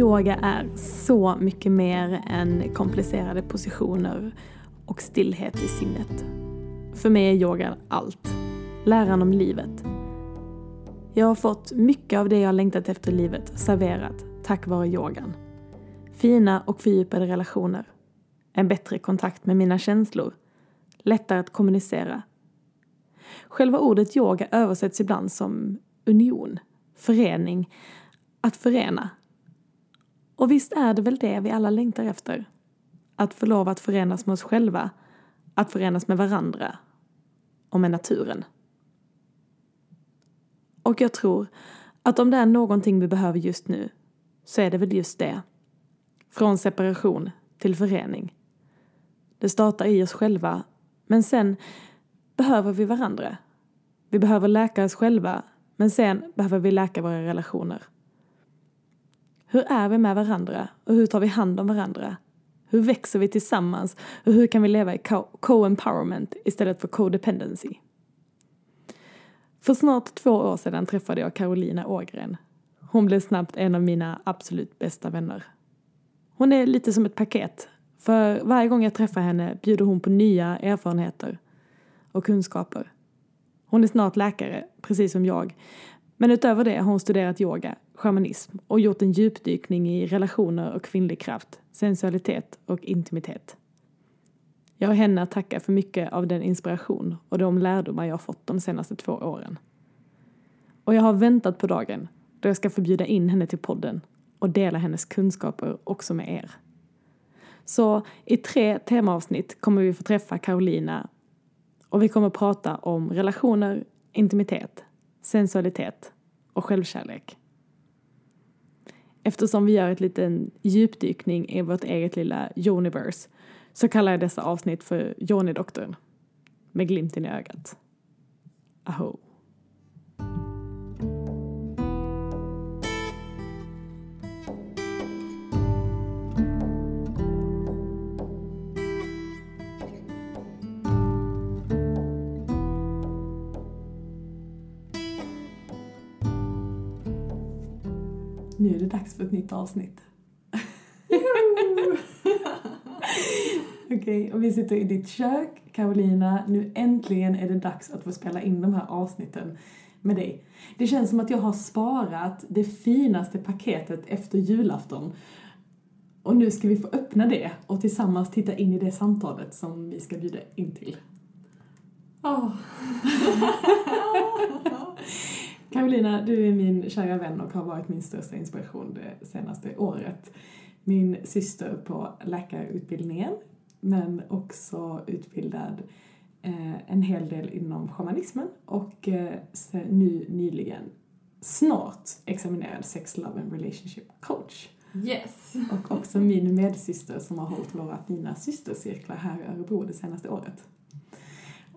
Yoga är så mycket mer än komplicerade positioner och stillhet i sinnet. För mig är yoga allt. Läran om livet. Jag har fått mycket av det jag längtat efter i livet serverat tack vare yogan. Fina och fördjupade relationer. En bättre kontakt med mina känslor. Lättare att kommunicera. Själva ordet yoga översätts ibland som union, förening, att förena. Och visst är det väl det vi alla längtar efter? Att få lov att förenas med oss själva, att förenas med varandra och med naturen. Och jag tror att om det är någonting vi behöver just nu så är det väl just det. Från separation till förening. Det startar i oss själva, men sen behöver vi varandra. Vi behöver läka oss själva, men sen behöver vi läka våra relationer. Hur är vi med varandra och hur tar vi hand om varandra? Hur växer vi tillsammans och hur kan vi leva i co-empowerment istället för codependency? För snart två år sedan träffade jag Carolina Ågren. Hon blev snabbt en av mina absolut bästa vänner. Hon är lite som ett paket. För varje gång jag träffar henne bjuder hon på nya erfarenheter och kunskaper. Hon är snart läkare, precis som jag. Men utöver det har hon studerat yoga, shamanism och gjort en djupdykning i relationer och kvinnlig kraft, sensualitet och intimitet. Jag har henne att tacka för mycket av den inspiration och de lärdomar jag har fått de senaste två åren. Och jag har väntat på dagen då jag ska få bjuda in henne till podden och dela hennes kunskaper också med er. Så i tre temaavsnitt kommer vi få träffa Carolina och vi kommer prata om relationer, intimitet, sensualitet och självkärlek. Eftersom vi gör ett liten djupdykning i vårt eget lilla universe så kallar jag dessa avsnitt för Jonidoktorn, Med glimten i ögat. Aho. Nu är det dags för ett nytt avsnitt. Okej, okay, och vi sitter i ditt kök, Carolina. Nu äntligen är det dags att få spela in de här avsnitten med dig. Det känns som att jag har sparat det finaste paketet efter julafton. Och nu ska vi få öppna det och tillsammans titta in i det samtalet som vi ska bjuda in till. Oh. Carolina, du är min kära vän och har varit min största inspiration det senaste året. Min syster på läkarutbildningen, men också utbildad eh, en hel del inom shamanismen och eh, nu nyligen snart examinerad sex, love and relationship coach. Yes. Och också min medsyster som har hållit våra fina systercirklar här i Örebro det senaste året.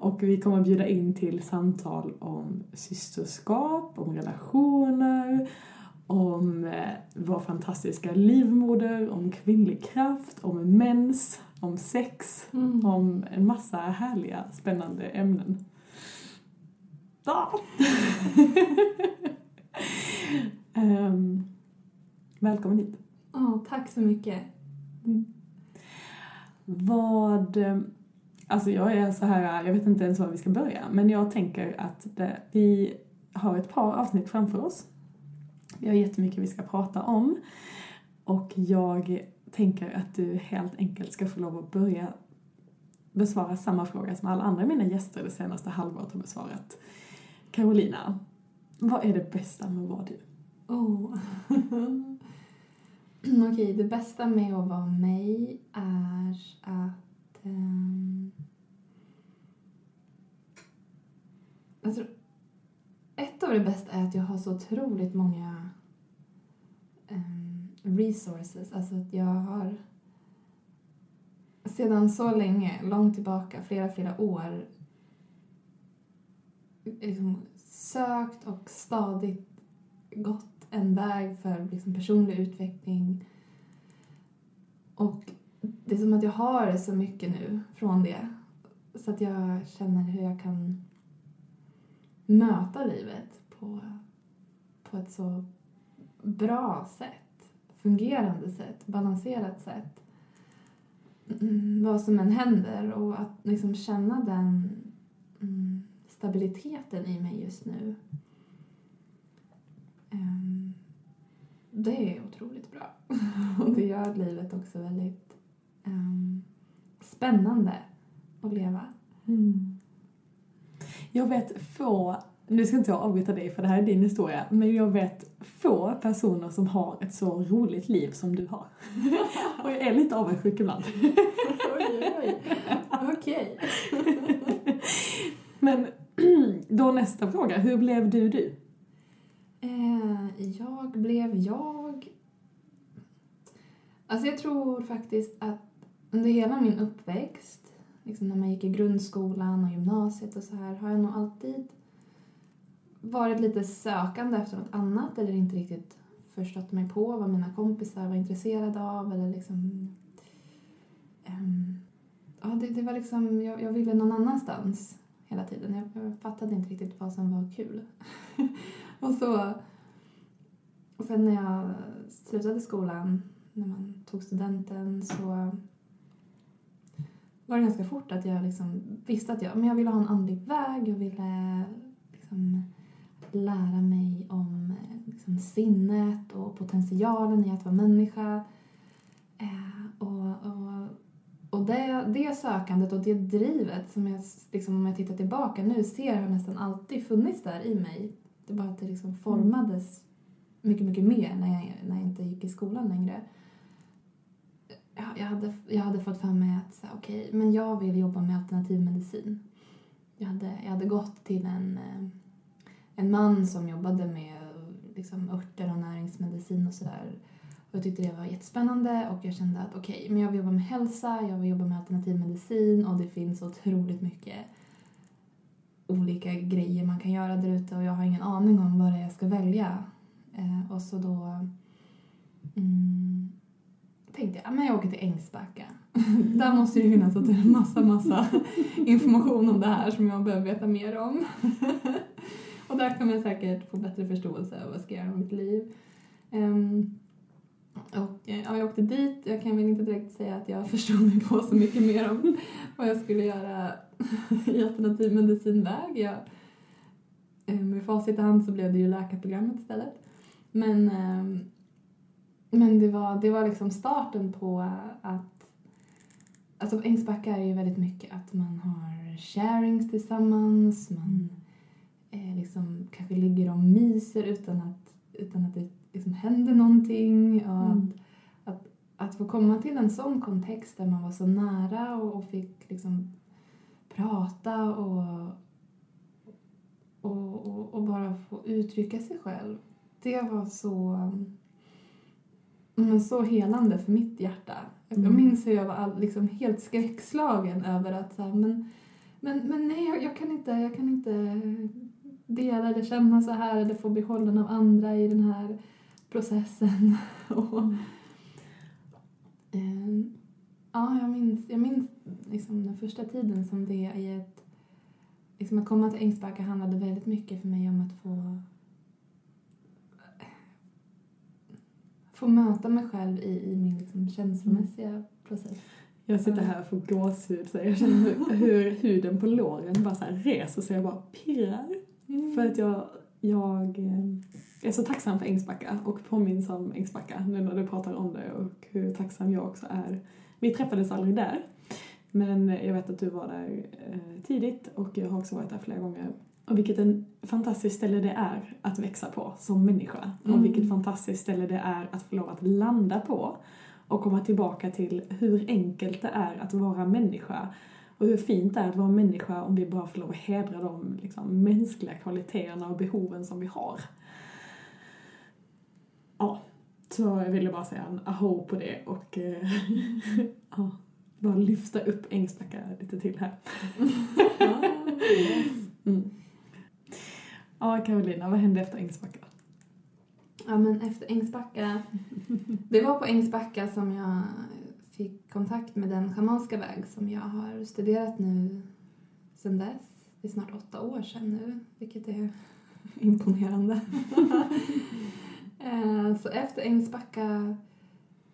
Och vi kommer att bjuda in till samtal om systerskap, om relationer, om eh, vår fantastiska livmoder, om kvinnlig kraft, om mens, om sex, mm. om en massa härliga, spännande ämnen. Ja. um, välkommen hit. Oh, tack så mycket. Mm. Vad Alltså jag är så här, jag vet inte ens var vi ska börja, men jag tänker att det, vi har ett par avsnitt framför oss. Vi har jättemycket vi ska prata om. Och jag tänker att du helt enkelt ska få lov att börja besvara samma fråga som alla andra mina gäster det senaste halvåret har besvarat. Carolina, vad är det bästa med att vara du? Oh. Okej, okay, det bästa med att vara mig är att um, jag ett av det bästa är att jag har så otroligt många um, resources. Alltså att jag har sedan så länge, långt tillbaka, flera, flera år liksom sökt och stadigt gått en väg för liksom personlig utveckling. Och det är som att jag har så mycket nu från det. Så att jag känner hur jag kan möta livet på, på ett så bra sätt. fungerande sätt, balanserat sätt. Mm, vad som än händer och att liksom känna den mm, stabiliteten i mig just nu. Um, det är otroligt bra. och det gör livet också väldigt um, spännande att leva. Mm. Jag vet få, nu ska inte jag avbryta dig för det här är din historia, men jag vet få personer som har ett så roligt liv som du har. Och jag är lite avundsjuk ibland. oj, oj. Okej. Men då nästa fråga, hur blev du du? Eh, jag blev jag. Alltså jag tror faktiskt att under hela min uppväxt, liksom när man gick i grundskolan och gymnasiet och så här, har jag nog alltid varit lite sökande efter något annat eller inte riktigt förstått mig på vad mina kompisar var intresserade av eller liksom... Um, ja, det, det var liksom, jag, jag ville någon annanstans hela tiden. Jag, jag fattade inte riktigt vad som var kul. och så... Och sen när jag slutade skolan, när man tog studenten, så var det ganska fort att jag liksom visste att jag, men jag ville ha en andlig väg. Jag ville liksom lära mig om liksom sinnet och potentialen i att vara människa. Eh, och, och, och det, det sökandet och det drivet som jag, liksom, om jag tittar tillbaka nu ser har nästan alltid funnits där i mig. Det är bara att det liksom formades mycket, mycket mer när jag, när jag inte gick i skolan längre. Jag, jag, hade, jag hade fått för mig att okej, okay, men jag vill jobba med alternativ medicin. Jag hade, jag hade gått till en, eh, en man som jobbade med liksom, örter och näringsmedicin och sådär. Och jag tyckte det var jättespännande och jag kände att okej, okay, men jag vill jobba med hälsa, jag vill jobba med alternativ medicin och det finns otroligt mycket olika grejer man kan göra där ute och jag har ingen aning om vad det är jag ska välja. Eh, och så då mm, tänkte jag, men jag åker till Ängsbacka. Där måste det finnas en massa, massa information om det här som jag behöver veta mer om. och där kommer jag säkert få bättre förståelse av vad jag ska göra med mitt liv. Um, och eh, ja, jag åkte dit. Jag kan väl inte direkt säga att jag förstod mig på så mycket mer om vad jag skulle göra i alternativ medicinväg. Jag, eh, med facit i hand så blev det ju läkarprogrammet istället. Men, ehm, men det, var, det var liksom starten på att... Alltså Ängsbacka är ju väldigt mycket att man har sharings tillsammans, man eh, liksom kanske ligger och myser utan att, utan att det liksom händer någonting. Och mm. att, att, att få komma till en sån kontext där man var så nära och, och fick liksom prata och, och, och, och, bara få uttrycka sig själv. Det var så, men så helande för mitt hjärta. Mm. Jag minns hur jag var all, liksom helt skräckslagen över att så här, men, men, men nej, jag, jag, kan inte, jag kan inte dela eller känna så här eller få behållen av andra i den här processen. och, eh, ja, jag minns, jag minns liksom den första tiden som det i ett... Liksom att komma till Ängsbacka handlade väldigt mycket för mig om att få få möta mig själv i, i min liksom känslomässiga mm. process. Jag sitter här och får gåshud så jag känner hur, huden på låren bara så reser sig och bara pirrar. Mm. För att jag, jag är så tacksam för Ängsbacka och påminns om Ängsbacka nu när du pratar om det och hur tacksam jag också är. Vi träffades aldrig där, men jag vet att du var där eh, tidigt och jag har också varit där flera gånger. Och vilket en fantastiskt ställe det är att växa på som människa. Mm. Och vilket fantastiskt ställe det är att få lov att landa på och komma tillbaka till hur enkelt det är att vara människa och hur fint det är att vara människa om vi bara får lov att hedra de liksom, mänskliga kvaliteterna och behoven som vi har. Ja, så jag ville bara säga en aho på det och eh, ja, bara lyfta upp Ängsbacka lite till här. mm. Ja, Carolina, vad hände efter Ängsbacka? Ja, men efter Ängsbacka... Det var på Ängsbacka som jag fick kontakt med den schamanska väg som jag har studerat nu sedan dess. Det är snart åtta år sedan nu, vilket är imponerande. Eh, så efter Ängsbacka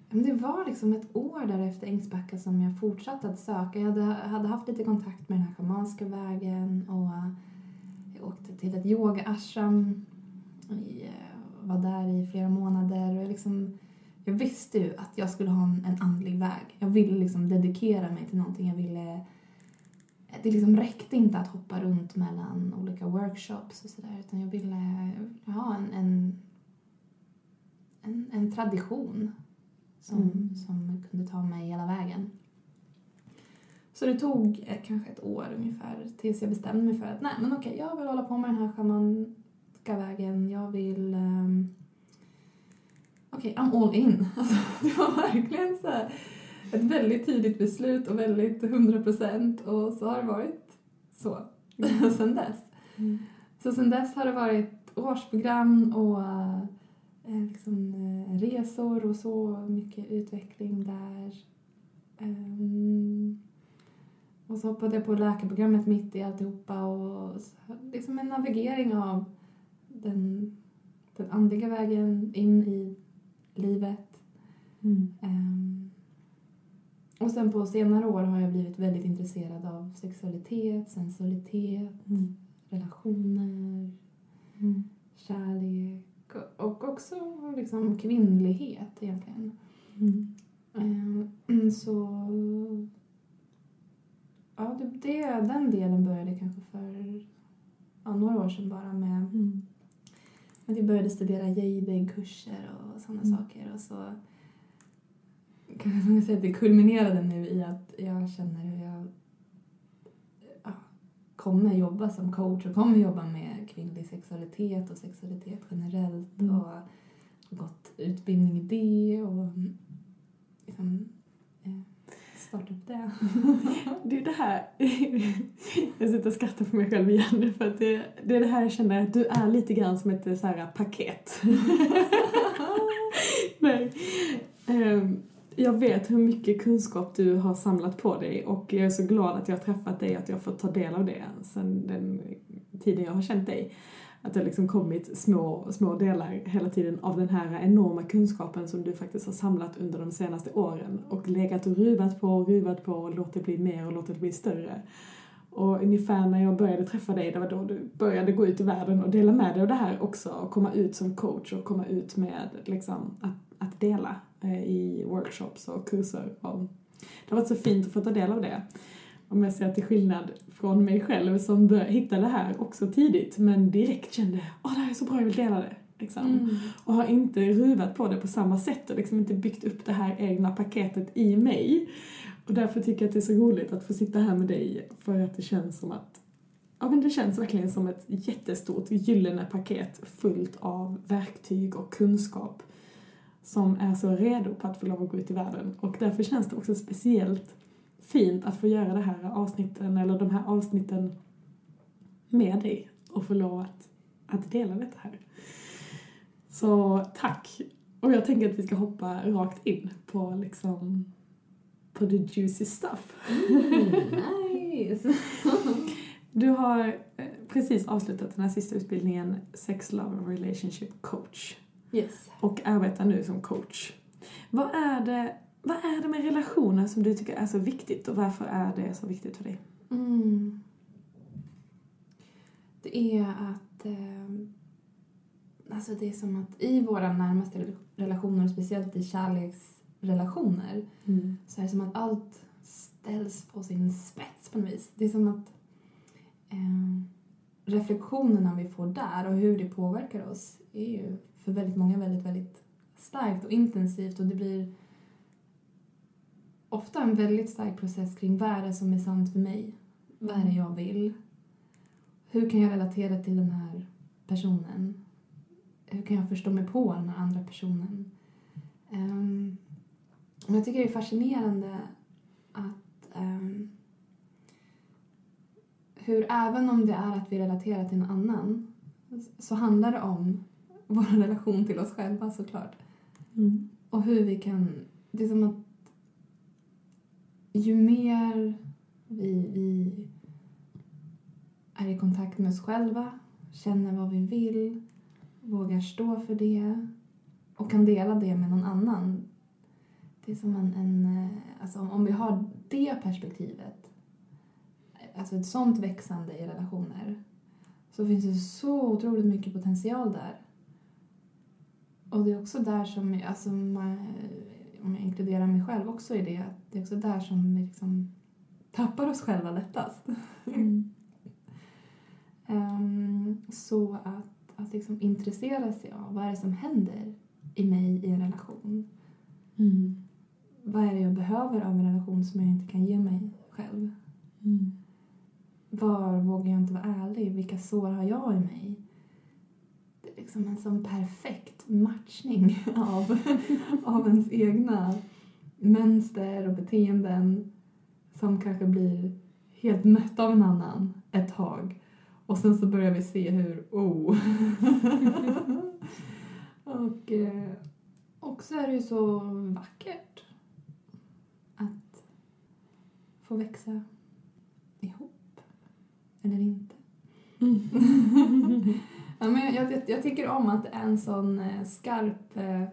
det var liksom ett år där efter Ängsbacka som jag fortsatte att söka. Jag hade, haft lite kontakt med den här schamanska vägen och åkte till ett yoga-ashram. Jag var där i flera månader och jag, liksom, jag visste ju att jag skulle ha en, en andlig väg. Jag ville liksom dedikera mig till någonting. Jag ville... Det liksom räckte inte att hoppa runt mellan olika workshops och sådär utan jag ville ha en, en, en, en tradition som, Mm. som kunde ta mig hela vägen. Så det tog eh, kanske ett år ungefär tills jag bestämde mig för att nej men okej, jag vill hålla på med den här schamanska vägen. Jag vill... Um, okej, I'm all in. Alltså, det var verkligen så här, ett väldigt tidigt beslut och väldigt 100 procent och så har det varit så sen dess. Mm. Så sen dess har det varit årsprogram och eh, liksom, eh, resor och så mycket utveckling där. Ehm, och så hoppade jag på läkarprogrammet mitt i alltihopa och så, liksom en navigering av den, den andliga vägen in i livet. Mm. Ehm, och sen på senare år har jag blivit väldigt intresserad av sexualitet, sensualitet, Mm. relationer, Mm. kärlek och- också liksom kvinnlighet egentligen. Ehm, så... Ja, det, det, den delen började kanske för ja, några år sedan bara med Mm. att jag började studera JBIG-kurser och sådana Mm. saker och så kan man säga att det kulminerade nu i att jag känner hur jag ja, kommer jobba som coach och kommer jobba med kvinnlig sexualitet och sexualitet generellt Mm. och gått utbildning i det och liksom eh, Starta upp det. Det är det här, jag sitter och skrattar för mig själv igen för att det, det är det här jag känner att du är lite grann som ett så här paket. Nej. Um, jag vet hur mycket kunskap du har samlat på dig och jag är så glad att jag har träffat dig och att jag har fått ta del av det sen den tiden jag har känt dig. Att det har liksom kommit små, små delar hela tiden av den här enorma kunskapen som du faktiskt har samlat under de senaste åren och legat och ruvat på och ruvat på och låtit bli mer och låtit bli större. Och ungefär när jag började träffa dig, det var då du började gå ut i världen och dela med dig av det här också och komma ut som coach och komma ut med liksom att, att dela eh, i workshops och kurser. Och det har varit så fint att få ta del av det. Om jag ser till skillnad från mig själv som hittade det här också tidigt men direkt kände åh det här är så bra, jag vill dela det. Liksom. Mm. Och har inte ruvat på det på samma sätt och liksom inte byggt upp det här egna paketet i mig. Och därför tycker jag att det är så roligt att få sitta här med dig för att det känns som att Ja men det känns verkligen som ett jättestort gyllene paket fullt av verktyg och kunskap som är så redo på att få lov att gå ut i världen. Och därför känns det också speciellt fint att få göra det här avsnitten, eller de här avsnitten med dig och få lov att, att dela detta här. Så tack! Och jag tänker att vi ska hoppa rakt in på liksom på the juicy stuff. Mm, nice! Du har eh, precis avslutat den här sista utbildningen Sex, Love and Relationship Coach Yes. och arbetar nu som coach. Vad är det, vad är det med relationer som du tycker är så viktigt och varför är det så viktigt för dig? Mm. Det är att... Eh, alltså det är som att i våra närmaste relationer, speciellt i kärleksrelationer, så är det som att allt ställs på sin spets på något vis. Det är som att eh, reflektionerna vi får där och hur det påverkar oss är ju för väldigt många väldigt, väldigt starkt och intensivt och det blir ofta en väldigt stark process kring vad är det som är sant för mig? Vad är det jag vill? Hur kan jag relatera till den här personen? Hur kan jag förstå mig på den här andra personen? Um, jag tycker det är fascinerande att um, hur även om det är att vi relaterar till en annan så handlar det om vår relation till oss själva såklart. Mm. Och hur vi kan... Det är som att ju mer vi, vi är i kontakt med oss själva, känner vad vi vill, vågar stå för det och kan dela det med någon annan det är som en, en eh, alltså om vi har det perspektivet, alltså ett sånt växande i relationer, så finns det så otroligt mycket potential där. Och det är också där som, alltså man, eh, om jag inkluderar mig själv också i det, att det är också där som vi liksom tappar oss själva lättast. Mm. Ehm, så att, att liksom intressera sig av vad är det som händer i mig i en relation. Mm. Vad är det jag behöver av en relation som jag inte kan ge mig själv? Mm. Var vågar jag inte vara ärlig? Vilka sår har jag i mig? Liksom en sån perfekt matchning av, av ens egna mönster och beteenden som kanske blir helt mött av en annan ett tag. Och sen så börjar vi se hur, oh. och eh, också är det ju så vackert att få växa ihop. Eller inte. Mm. Ja, men jag, jag, jag tycker om att det är en sån eh, skarp eh,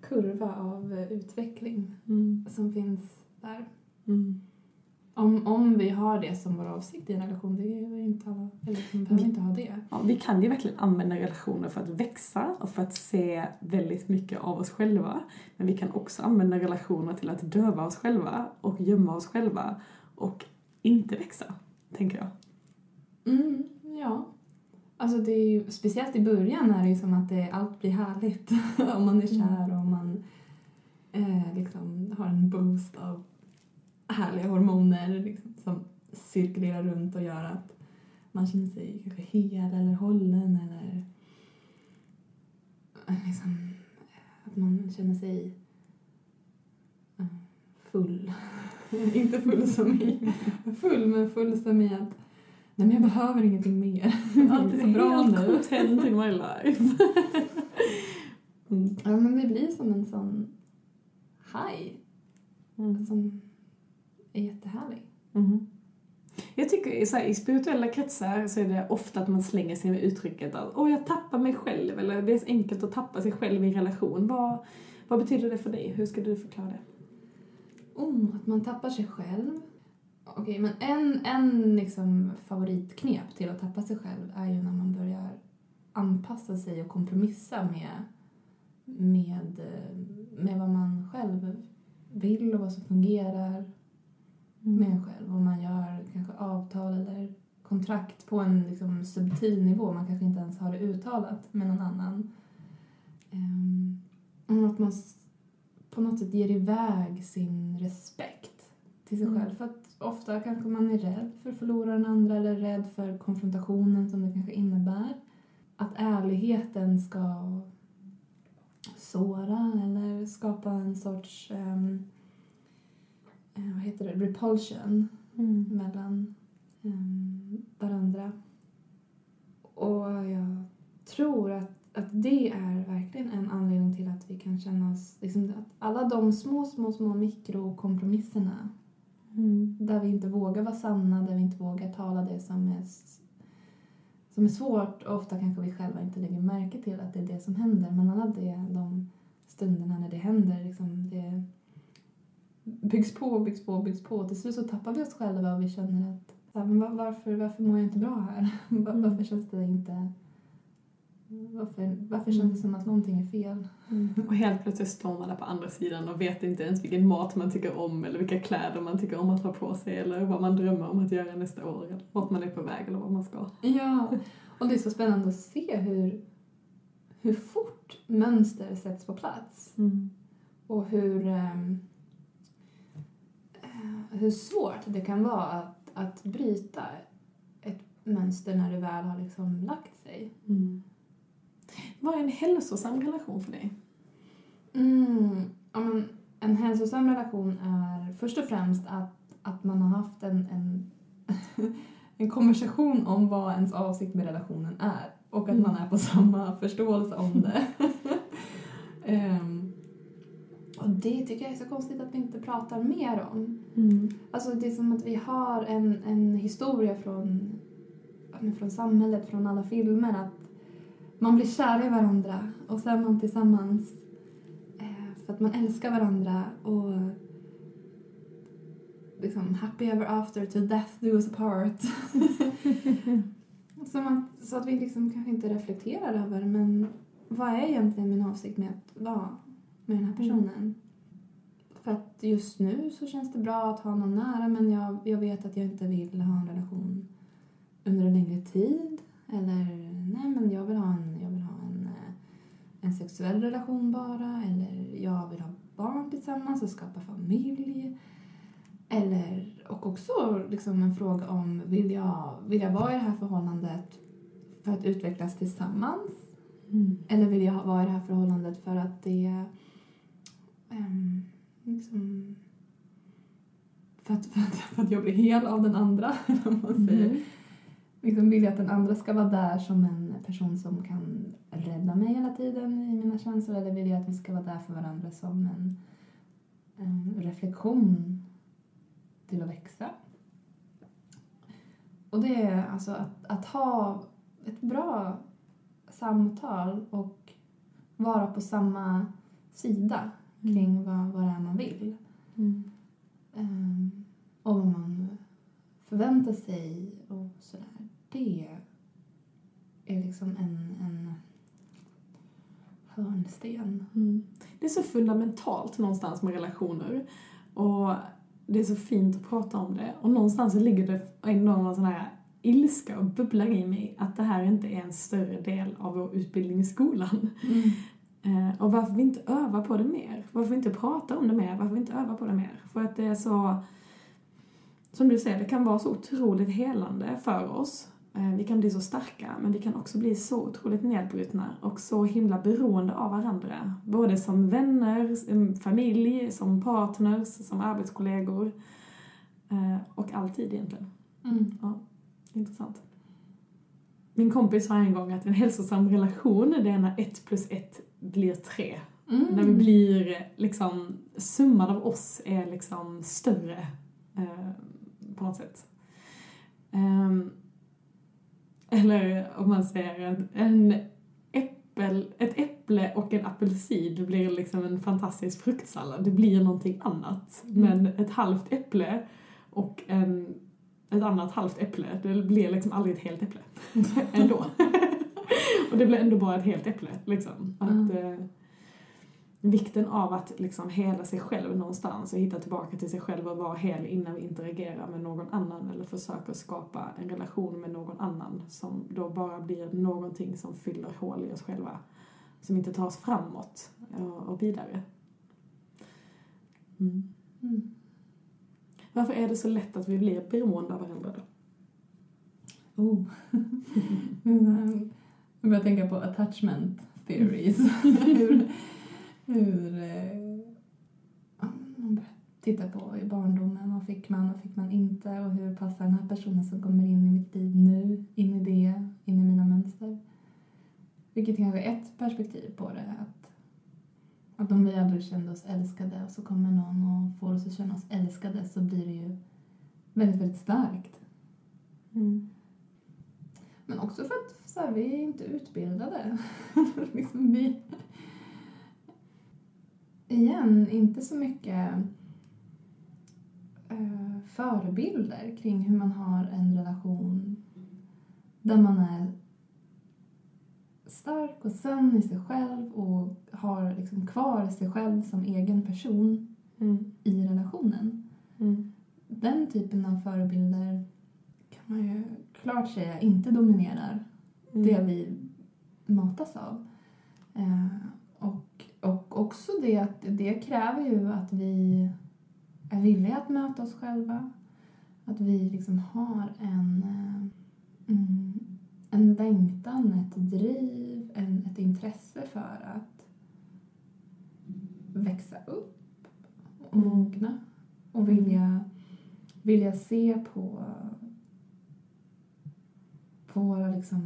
kurva av eh, utveckling Mm. som finns där. Mm. Om, om vi har det som vår avsikt i en relation, det är inte alla, eller vi behöver inte ha det. Ja, vi kan ju verkligen använda relationer för att växa och för att se väldigt mycket av oss själva. Men vi kan också använda relationer till att döva oss själva och gömma oss själva och inte växa, tänker jag. Mm, ja. Alltså det är ju, speciellt i början är det ju som att det, allt blir härligt om man är kär och om man eh, liksom har en boost av härliga hormoner liksom, som cirkulerar runt och gör att man känner sig kanske hel eller hållen eller eh, liksom, att man känner sig eh, full. Inte full som i full, men full som i att nej men jag behöver ingenting mer. Allt är så bra Helt nu. content in my life. mm. Ja men det blir som en sån high Mm. som är jättehärlig. Mhm. Jag tycker i så här, i spirituella kretsar så är det ofta att man slänger sig med uttrycket att åh jag tappar mig själv eller det är så enkelt att tappa sig själv i en relation. Vad, vad betyder det för dig? Hur ska du förklara det? Oh, att man tappar sig själv. Okej, men en, en liksom favoritknep till att tappa sig själv är ju när man börjar anpassa sig och kompromissa med, med, med vad man själv vill och vad som fungerar med en själv. Och man gör kanske avtal eller kontrakt på en liksom subtil nivå. Man kanske inte ens har det uttalat med någon annan. Um, att man på något sätt ger iväg sin respekt till sig Mm. själv. För att ofta kanske man är rädd för att förlora den andra eller rädd för konfrontationen som det kanske innebär. Att ärligheten ska såra eller skapa en sorts eh, vad heter det, repulsion Mm. mellan ehm, varandra. Och jag tror att, att det är verkligen en anledning till att vi kan känna oss... Liksom, att alla de små, små, små mikrokompromisserna Mm. där vi inte vågar vara sanna, där vi inte vågar tala det som är, som är svårt. Och ofta kanske vi själva inte lägger märke till att det är det som händer. Men alla det, de stunderna när det händer, liksom det byggs på, byggs på, byggs på. Till slut så tappar vi oss själva och vi känner att men varför, varför mår jag inte bra här? Varför känns det inte... Varför, varför känns det som att någonting är fel? Och helt plötsligt står man där på andra sidan och vet inte ens vilken mat man tycker om eller vilka kläder man tycker om att ha på sig eller vad man drömmer om att göra nästa år eller vart man är på väg eller vad man ska. Ja, och det är så spännande att se hur, hur fort mönster sätts på plats. Mm. Och hur, eh, hur svårt det kan vara att, att bryta ett mönster när det väl har liksom lagt sig. Mm. Vad är en hälsosam relation för dig? Mm, ja, men en hälsosam relation är först och främst att, att man har haft en, en, en konversation om vad ens avsikt med relationen är och att Mm. man är på samma förståelse om det. Ehm, och det tycker jag är så konstigt att vi inte pratar mer om. Mm. Alltså det är som att vi har en, en historia från, från samhället, från alla filmer att man blir kär i varandra och så är man tillsammans eh, för att man älskar varandra och liksom happy ever after to death do us apart. Som att, så att vi liksom kanske inte reflekterar över men vad är egentligen min avsikt med att vara med den här personen? För att just nu så känns det bra att ha någon nära men jag, jag vet att jag inte vill ha en relation under en längre tid. Eller nej men jag vill ha en, en sexuell relation bara. Eller jag vill ha barn tillsammans och skapa familj. Eller, och också liksom en fråga om vill jag, vill jag vara i det här förhållandet för att utvecklas tillsammans? Mm. Eller vill jag vara i det här förhållandet för att det um, liksom för att, för, att, för att jag blir hel av den andra, vad man säger. Mm. Liksom vill jag att den andra ska vara där som en person som kan rädda mig hela tiden i mina känslor eller vill jag att vi ska vara där för varandra som en, en reflektion till att växa? Och det är alltså att, att ha ett bra samtal och vara på samma sida kring vad, vad det är man vill. Mm. Ehm, och vad man förväntar sig och sådär. Det är liksom en, en hörnsten. Mm. Det är så fundamentalt någonstans med relationer. Och det är så fint att prata om det. Och någonstans så ligger det ändå en sån här ilska och bubblar i mig att det här inte är en större del av vår utbildning i skolan. Eh, och varför vi inte övar på det mer. Varför vi inte pratar om det mer. Varför vi inte övar på det mer. För att det är så, som du säger, det kan vara så otroligt helande för oss. Eh, vi kan bli så starka, men vi kan också bli så otroligt nedbrutna och så himla beroende av varandra. Både som vänner, familj, som partners, som arbetskollegor. Eh, och alltid egentligen. Mm. Ja, intressant. Min kompis sa en gång att en hälsosam relation, det är när ett plus ett blir tre. Mm. När vi blir liksom, summan av oss är liksom större eh, på något sätt. Ehm, eller om man säger att en äppel, ett äpple och en apelsin blir liksom en fantastisk fruktsallad. Det blir någonting annat. Mm. Men ett halvt äpple och en, ett annat halvt äpple, det blir liksom aldrig ett helt äpple. ändå. och det blir ändå bara ett helt äpple. Liksom. Att, Mm. Eh, vikten av att liksom hela sig själv någonstans och hitta tillbaka till sig själv och vara hel innan vi interagerar med någon annan eller försöker skapa en relation med någon annan som då bara blir någonting som fyller hål i oss själva. Som inte tar oss framåt och, och vidare. Mm. Mm. Varför är det så lätt att vi blir beroende av varandra då? Oh. Mm. Jag börjar tänka på attachment theories. hur eh, ja, man börjar titta på i barndomen. Vad fick man, vad fick man inte? Och hur passar den här personen som kommer in i mitt liv nu in i det, in i mina mönster? Vilket kanske är ett perspektiv på det. Att, att om vi aldrig kände oss älskade och så kommer någon och får oss att känna oss älskade så blir det ju väldigt, väldigt starkt. Mm. Men också för att så här, vi är inte utbildade. liksom vi... Igen, inte så mycket eh, förebilder kring hur man har en relation där man är stark och sann i sig själv och har liksom kvar sig själv som egen person Mm. i relationen. Mm. Den typen av förebilder kan man ju klart säga inte dominerar Mm. det vi matas av. Eh, och, också det att det kräver ju att vi är villiga att möta oss själva. Att vi liksom har en, eh, mm, en längtan, ett driv, en, ett intresse för att växa upp och Mm. mogna. Och vilja, vilja se på på våra liksom,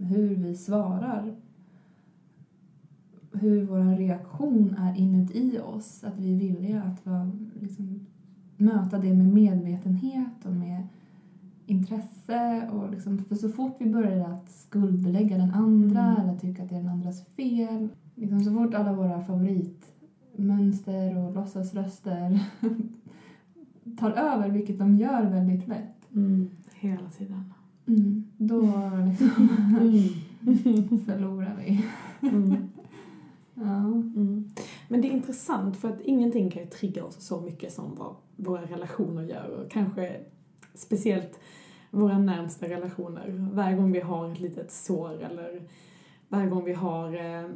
hur vi svarar. Hur vår reaktion är inuti oss. Att vi är villiga att vara, liksom, möta det med medvetenhet och med intresse. Och liksom, för så fort vi börjar att skuldbelägga den andra Mm. eller tycka att det är den andras fel. Liksom, så fort alla våra favorit mönster och låtsasröster tar över, vilket de gör väldigt lätt, Mm. Hela tiden. mm, då liksom Mm. förlorar vi. Mm. Ja. Mm. Men det är intressant för att ingenting kan ju trigga oss så mycket som vad våra relationer gör och kanske speciellt våra närmsta relationer. Varje gång vi har ett litet sår eller varje gång vi har eh,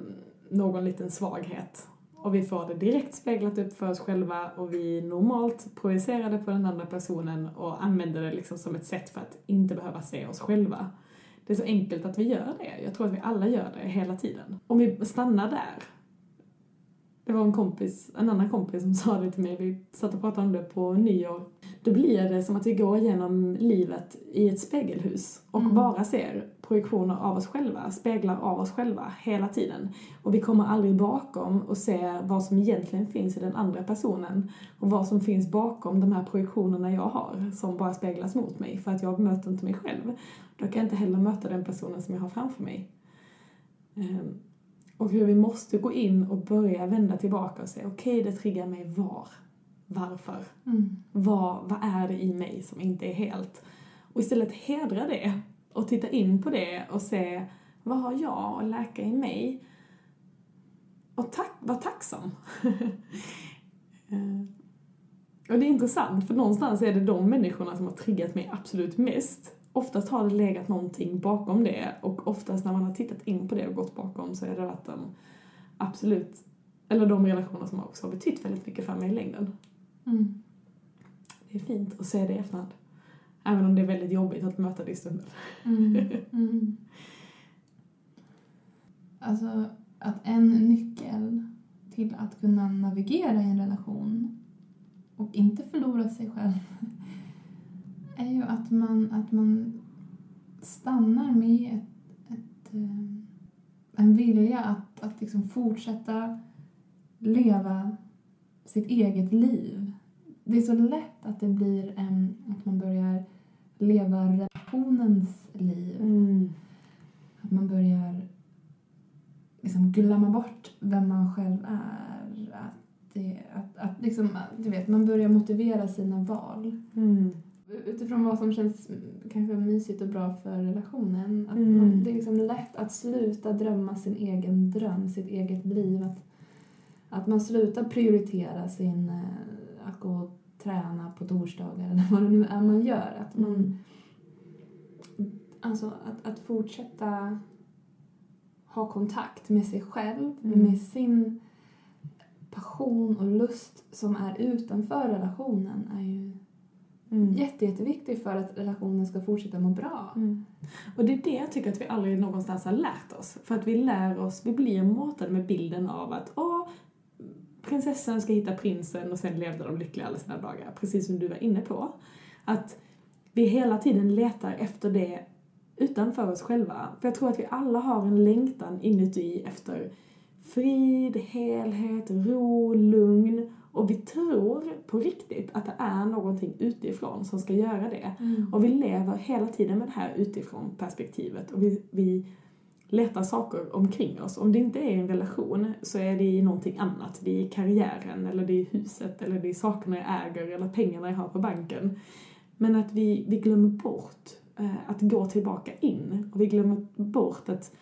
någon liten svaghet och vi får det direkt speglat upp för oss själva och vi normalt projicerar det på den andra personen och använder det liksom som ett sätt för att inte behöva se oss själva. Det är så enkelt att vi gör det. Jag tror att vi alla gör det hela tiden. Om vi stannar där. Det var en kompis, en annan kompis som sa det till mig, vi satt och pratade om det på nyår. Då blir det som att vi går igenom livet i ett spegelhus och Mm. bara ser projektioner av oss själva, speglar av oss själva hela tiden. Och vi kommer aldrig bakom och ser vad som egentligen finns i den andra personen och vad som finns bakom de här projektionerna jag har som bara speglas mot mig för att jag möter inte mig själv. Då kan jag inte heller möta den personen som jag har framför mig. Ehm, Och hur vi måste gå in och börja vända tillbaka och säga okej, det triggar mig var? Varför? Mm. Vad, vad är det i mig som inte är helt? Och istället hedra det och titta in på det och se vad har jag att läka i mig? Och tack, var tacksam. Eh, och det är intressant för någonstans är det de människorna som har triggat mig absolut mest. Oftast har det legat någonting bakom det och oftast när man har tittat in på det och gått bakom så är det varit de absolut, eller de relationer som också har betytt väldigt mycket för mig i längden. Mm. Det är fint att se det i efterhand. Även om det är väldigt jobbigt att möta det i stunden. Mm. Mm. Alltså, att en nyckel till att kunna navigera i en relation och inte förlora sig själv är ju att man, att man stannar med ett, ett, eh, en vilja att, att liksom fortsätta leva sitt eget liv. Det är så lätt att det blir en, att man börjar leva relationens liv. Mm. Att man börjar liksom glömma bort vem man själv är. Att, det, att, att liksom, du vet, man börjar motivera sina val. Mm. Utifrån vad som känns kanske mysigt och bra för relationen. Att Mm. man, det är liksom lätt att sluta drömma sin egen dröm, sitt eget liv. Att, att man slutar prioritera sin, eh, att gå träna på torsdagar eller vad det nu är man gör. Att man, Mm. Alltså att, att fortsätta ha kontakt med sig själv, Mm. med sin passion och lust som är utanför relationen är ju Mm. jätte, jätteviktigt för att relationen ska fortsätta må bra. Mm. Och det är det jag tycker att vi aldrig någonstans har lärt oss. För att vi lär oss, vi blir matade med bilden av att åh, prinsessan ska hitta prinsen och sen levde de lyckliga alla sina dagar. Precis som du var inne på. Att vi hela tiden letar efter det utanför oss själva. För jag tror att vi alla har en längtan inuti efter frid, helhet, ro, lugn. Och vi tror på riktigt att det är någonting utifrån som ska göra det. Och vi lever hela tiden med det här utifrån perspektivet och vi, vi letar saker omkring oss. Om det inte är en relation så är det i någonting annat. Det är i karriären eller det är i huset eller det är sakerna jag äger eller pengarna jag har på banken. Men att vi, vi glömmer bort eh, att gå tillbaka in och vi glömmer bort att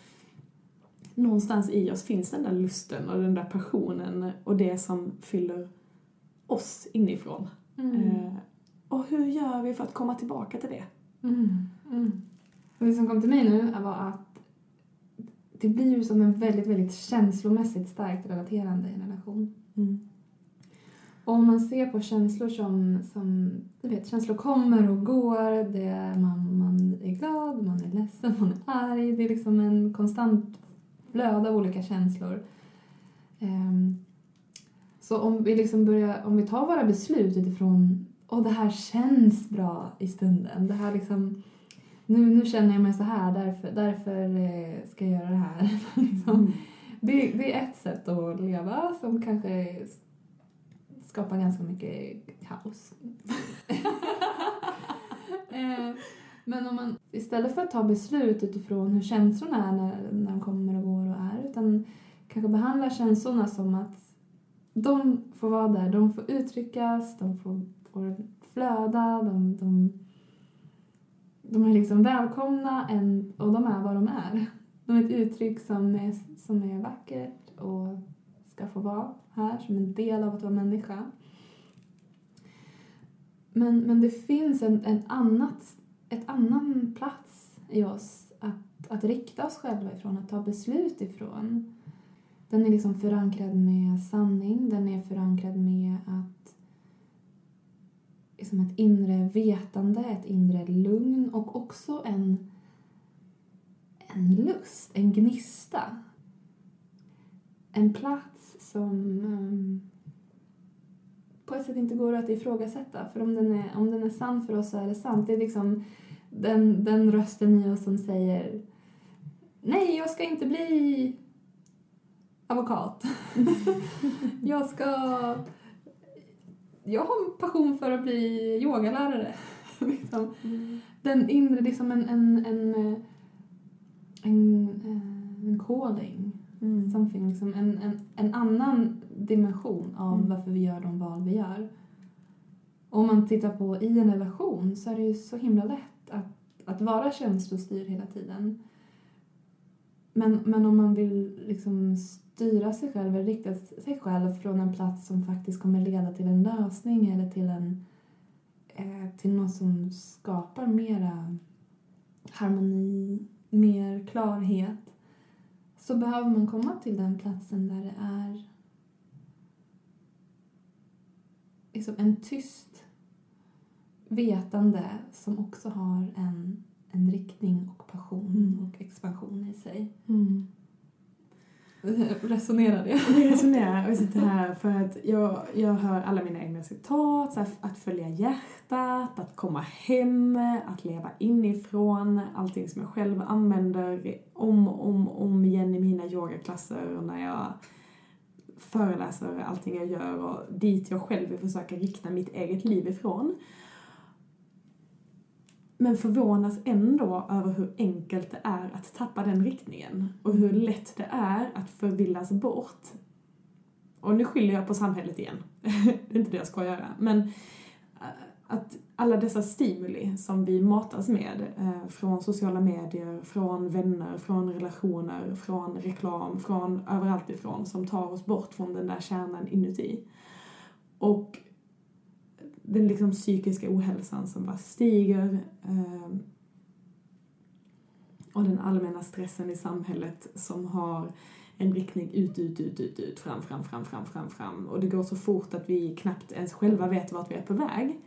någonstans i oss finns den där lusten och den där passionen och det som fyller oss inifrån. Mm. Eh, och hur gör vi för att komma tillbaka till det? Mm. Mm. Och det som kom till mig nu var att det blir ju som en väldigt, väldigt känslomässigt starkt relaterande i en relation. Och om man ser på känslor som, som du vet, känslor kommer och går. Det är, man, man är glad, man är ledsen, man är arg. Det är liksom en konstant flöde av olika känslor. Ehm, så om vi liksom börjar, om vi tar våra beslut utifrån och det här känns bra i stunden. Det här liksom, nu, nu känner jag mig så här, därför, därför eh, ska jag göra det här. liksom. det, det är ett sätt att leva som kanske skapar ganska mycket kaos. Eh, Men om man istället för att ta beslut utifrån hur känslorna är när, när de kommer och går och är utan kanske behandlar känslorna som att de får vara där, de får uttryckas, de får, får flöda, de, de, de är liksom välkomna en, och de är vad de är. De är ett uttryck som är, som är vackert och ska få vara här som en del av att vara människa. Men, men det finns en, en annat, ett annan plats i oss att, att rikta oss själva ifrån, att ta beslut ifrån. Den är liksom förankrad med sanning, den är förankrad med att liksom ett inre vetande, ett inre lugn och också en, en lust, en gnista. En plats som um, på ett sätt inte går att ifrågasätta. För om den är, om den är sann för oss så är det sant. Det är liksom den, den rösten i oss som säger Nej, jag ska inte bli advokat. jag ska... Jag har en passion för att bli yogalärare. liksom. mm. Den inre, liksom en, en, en, en, en calling. Mm. Something, liksom en, en, en annan dimension av mm. varför vi gör de val vi gör. Om man tittar på i en relation så är det ju så himla lätt att, att vara känslostyrd hela tiden. Men, men om man vill liksom styra sig själv eller rikta sig själv från en plats som faktiskt kommer leda till en lösning eller till, en, eh, till något som skapar mera harmoni, mer klarhet så behöver man komma till den platsen där det är liksom en tyst vetande som också har en, en riktning och passion mm. och expansion i sig. Mm. Resonerar det? Jag resonerar och sitter här för att jag, jag hör alla mina egna citat, så att följa hjärtat, att komma hem, att leva inifrån, allting som jag själv använder om och om, om igen i mina yogaklasser och när jag föreläser, allting jag gör och dit jag själv vill försöka rikta mitt eget liv ifrån. Men förvånas ändå över hur enkelt det är att tappa den riktningen och hur lätt det är att förvillas bort. Och nu skyller jag på samhället igen. det är inte det jag ska göra. Men eh, att alla dessa stimuli som vi matas med eh, från sociala medier, från vänner, från relationer, från reklam, från överallt ifrån som tar oss bort från den där kärnan inuti. Och den liksom psykiska ohälsan som bara stiger eh, och den allmänna stressen i samhället som har en riktning ut, ut, ut, ut, ut, fram, fram, fram, fram, fram, fram. Och det går så fort att vi knappt ens själva vet vart vi är på väg.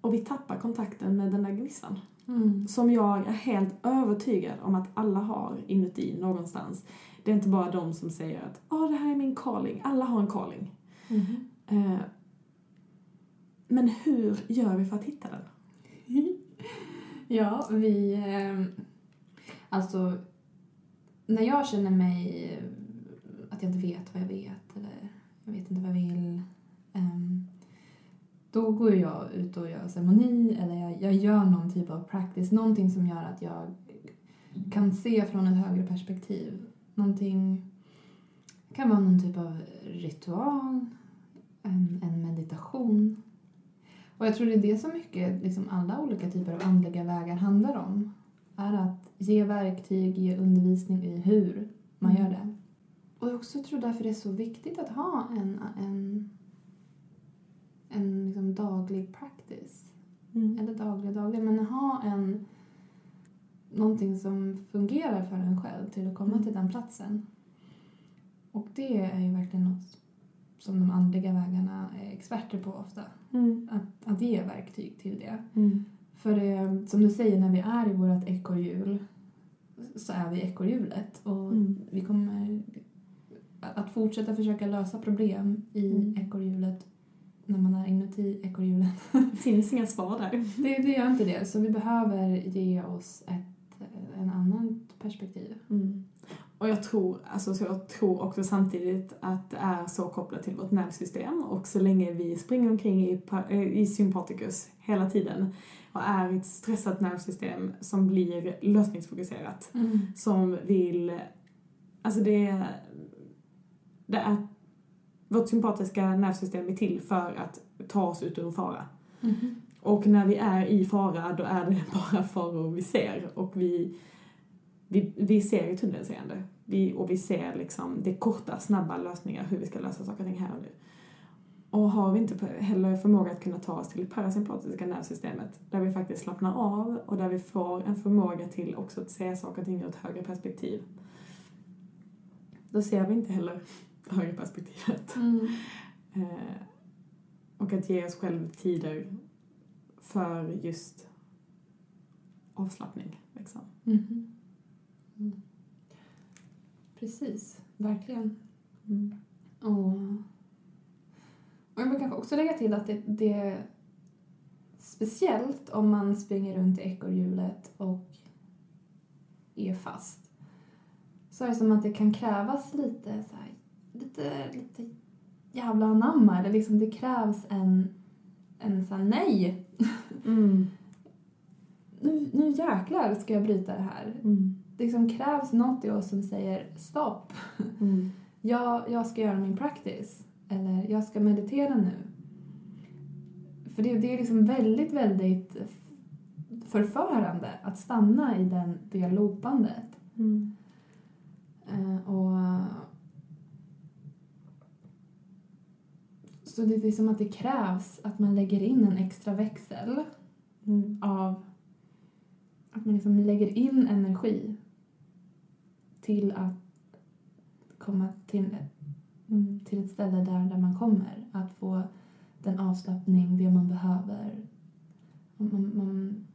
Och vi tappar kontakten med den där gnistan. Mm. Som jag är helt övertygad om att alla har inuti någonstans. Det är inte bara de som säger att oh, det här är min calling. Alla har en calling. Mm. Eh, men hur gör vi för att hitta den? ja, vi... Ehm, alltså, när jag känner mig eh, att jag inte vet vad jag vet eller jag vet inte vad jag vill ehm, då går jag ut och gör ceremoni eller jag, jag gör någon typ av practice, någonting som gör att jag kan se från ett högre perspektiv. Någonting, kan vara någon typ av ritual, en, en meditation. Och jag tror det är det som mycket, liksom alla olika typer av andliga vägar handlar om. Är att ge verktyg, ge undervisning i hur man gör det. Och jag också tror därför det är så viktigt att ha en, en en liksom daglig practice. Mm. Eller daglig daglig, men ha en någonting som fungerar för en själv till att komma mm. till den platsen. Och det är ju verkligen något som de andliga vägarna är experter på ofta. Mm. Att, att ge verktyg till det. Mm. För det, som du säger, när vi är i vårt ekorrhjul så är vi ekorrhjulet och mm. vi kommer att fortsätta försöka lösa problem i mm. ekorrhjulet när man är inuti ekorrhjulet. Det finns inga svar där. Det, det gör inte det, så vi behöver ge oss ett en annan perspektiv. Mm. Och jag tror, alltså, så jag tror också samtidigt att det är så kopplat till vårt nervsystem och så länge vi springer omkring i, i sympaticus hela tiden och är i ett stressat nervsystem som blir lösningsfokuserat, mm. som vill, alltså det, det är vårt sympatiska nervsystem är till för att ta oss ut ur fara. Mhm. Och när vi är i fara, då är det bara faror vi ser. Och vi, vi, vi ser i tunnelseende. Vi, och vi ser liksom, det korta, snabba lösningar hur vi ska lösa saker och ting här och nu. Och har vi inte heller förmåga att kunna ta oss till det parasympatiska nervsystemet, där vi faktiskt slappnar av och där vi får en förmåga till också att se saker och ting ur ett högre perspektiv. Då ser vi inte heller högre perspektivet. Mm. Eh, och att ge oss själv tider för just avslappning. Liksom. Mhm. Mm. Precis, verkligen. Och, och jag vill kanske också lägga till att det, det är speciellt om man springer runt i ekorrhjulet och är fast. Så är det som att det kan krävas lite så här, lite, lite jävla anamma. Eller liksom det krävs en, en så här, nej, Mm. nu, nu jäklar ska jag bryta det här. Mm. Det liksom krävs något i oss som säger stopp. Mm. jag, jag ska göra min practice. Eller jag ska meditera nu. För det, det är liksom väldigt, väldigt förförande att stanna i den, det loopandet. Mm. Eh, och... Så det är som att det krävs att man lägger in en extra växel Mm. av att man liksom lägger in energi till att komma till Mm. till ett ställe där, där man kommer. Att få den avslappning, det man behöver. Man, man,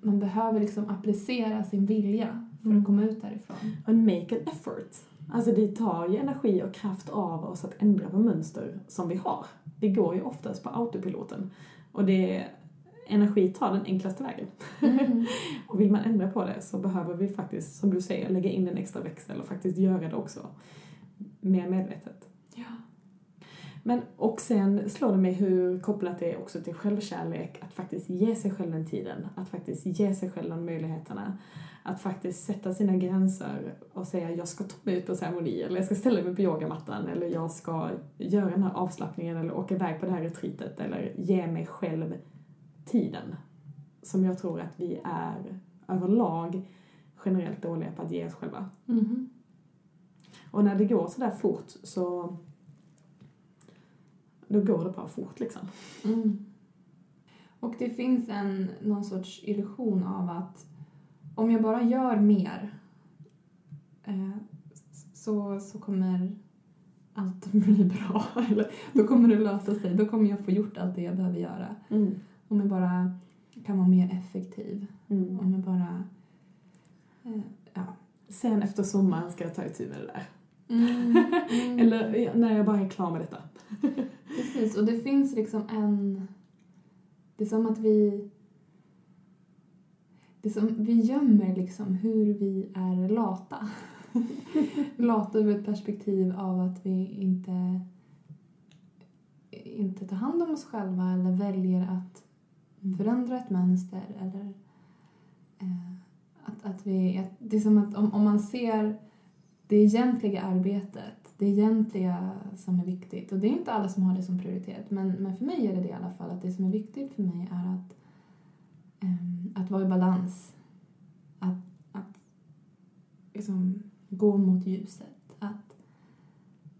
man behöver liksom applicera sin vilja för Mm. att komma ut därifrån. And make an effort. Alltså det tar ju energi och kraft av oss att ändra på mönster som vi har. Det går ju oftast på autopiloten. Och det energi tar den enklaste vägen. Och vill man ändra på det så behöver vi faktiskt, som du säger, lägga in en extra växel och faktiskt göra det också mer medvetet. Ja. Men, och sen slår det mig hur kopplat det är också till självkärlek, att faktiskt ge sig själv den tiden, att faktiskt ge sig själv de möjligheterna, att faktiskt sätta sina gränser och säga jag ska ta mig ut på ceremoni, eller jag ska ställa mig på yogamattan, eller jag ska göra den här avslappningen, eller åka iväg på det här retreatet, eller ge mig själv tiden. Som jag tror att vi är överlag generellt dåliga på att ge oss själva. Mhm. Och när det går sådär fort så då går det bara fort liksom. Mm. Och det finns en, någon sorts illusion av att om jag bara gör mer eh, så, så kommer allt bli bra. Eller då kommer det lösa sig. Då kommer jag få gjort allt det jag behöver göra. Om jag bara kan vara mer effektiv. Mm. Om jag bara... Eh, ja. Sen efter sommaren ska jag ta itu med det där. Mm. Eller ja, när jag bara är klar med detta. Precis, och det finns liksom en... Det är som att vi... Det är som, vi gömmer liksom hur vi är lata. lata ur ett perspektiv av att vi inte, inte tar hand om oss själva eller väljer att Mm. förändra ett mönster eller eh, att, att vi... Att, det är som att om, om man ser det egentliga arbetet, det egentliga som är viktigt. Och det är inte alla som har det som prioritet, men, men för mig är det det i alla fall. Att det som är viktigt för mig är att, eh, att vara i balans. Att, att liksom gå mot ljuset. Att,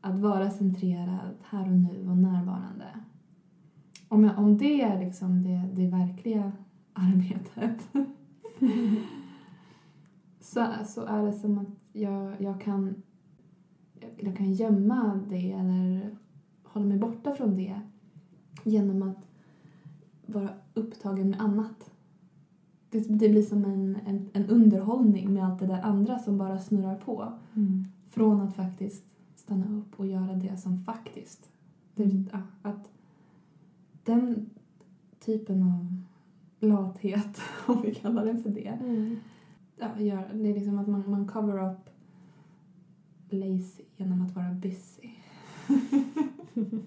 att vara centrerad här och nu och närvarande. Om, jag, om det är liksom det, det verkliga arbetet så, så är det som att jag, jag kan jag kan gömma det eller hålla mig borta från det genom att vara upptagen med annat. Det, det blir som en, en, en underhållning med allt det där andra som bara snurrar på. Mm. Från att faktiskt stanna upp och göra det som faktiskt... Det, Mm. att den typen av lathet, om vi kallar den för det, ja, gör, det är liksom att man, man cover up lazy genom att vara busy.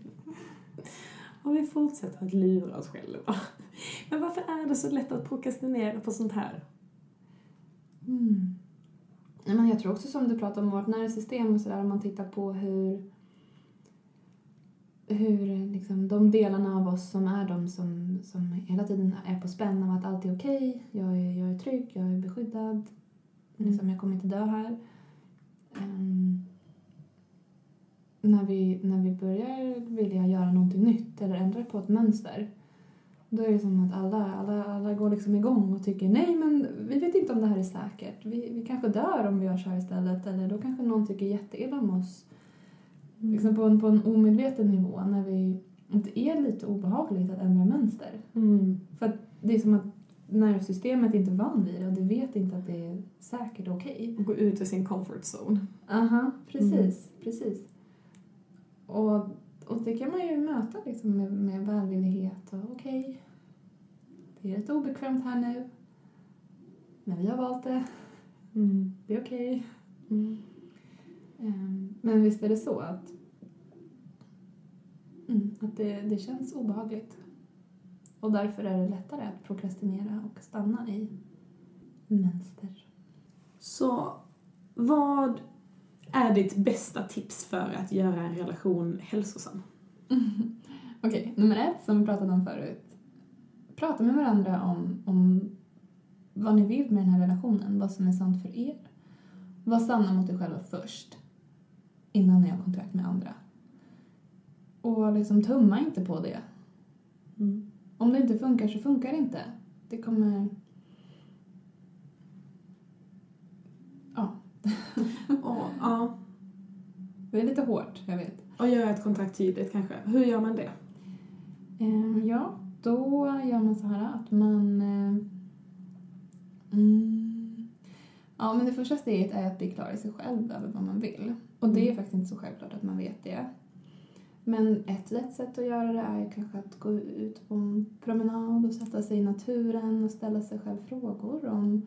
Och vi fortsätter att lura oss själva. Men varför är det så lätt att prokrastinera på sånt här? Mm. Men jag tror också som du pratar om vårt nervsystem och sådär, om man tittar på hur, hur liksom, de delarna av oss som är de som, som hela tiden är på spänn av att allt är okej, jag, är, jag är trygg, jag är beskyddad, liksom, jag kommer inte dö här. Ehm, när, vi, när vi börjar vilja göra någonting nytt eller ändra på ett mönster då är det som att alla, alla, alla går liksom igång och tycker nej men vi vet inte om det här är säkert. Vi, vi kanske dör om vi gör så här istället eller då kanske någon tycker jätteilla om oss. Mm. Liksom på, en, på en omedveten nivå när vi, det är lite obehagligt att ändra mönster. Mm. För att det är som att nervsystemet inte är van vid det och det vet inte att det är säkert och okej. Gå ut ur sin comfort zone. Aha, precis, precis. Och, och det kan man ju möta liksom med, med välvillighet och okej, det är lite obekvämt här nu. Men vi har valt det, Mm. det är okej. Mm. Ehm, Men visst är det så att, mm, att det, det känns obehagligt. Och därför är det lättare att prokrastinera och stanna i mönster. Så vad är ditt bästa tips för att göra en relation hälsosam? Okej, nummer ett som vi pratade om förut. Prata med varandra om, om vad ni vill med den här relationen, vad som är sant för er. Var sanna mot er själva först, innan ni har kontakt med andra. Och liksom tumma inte på det. Mm. Om det inte funkar så funkar det inte. Det kommer... Ja, Och, ja, det är lite hårt, jag vet. och göra ett kontrakt tydligt kanske. Hur gör man det? Eh, ja, då gör man så här att man... Eh, mm, ja, men det första steget är att bli klar i sig själv över vad man vill. Och det är Mm. faktiskt inte så självklart att man vet det. Men ett lätt sätt att göra det är kanske att gå ut på en promenad och sätta sig i naturen och ställa sig själv frågor om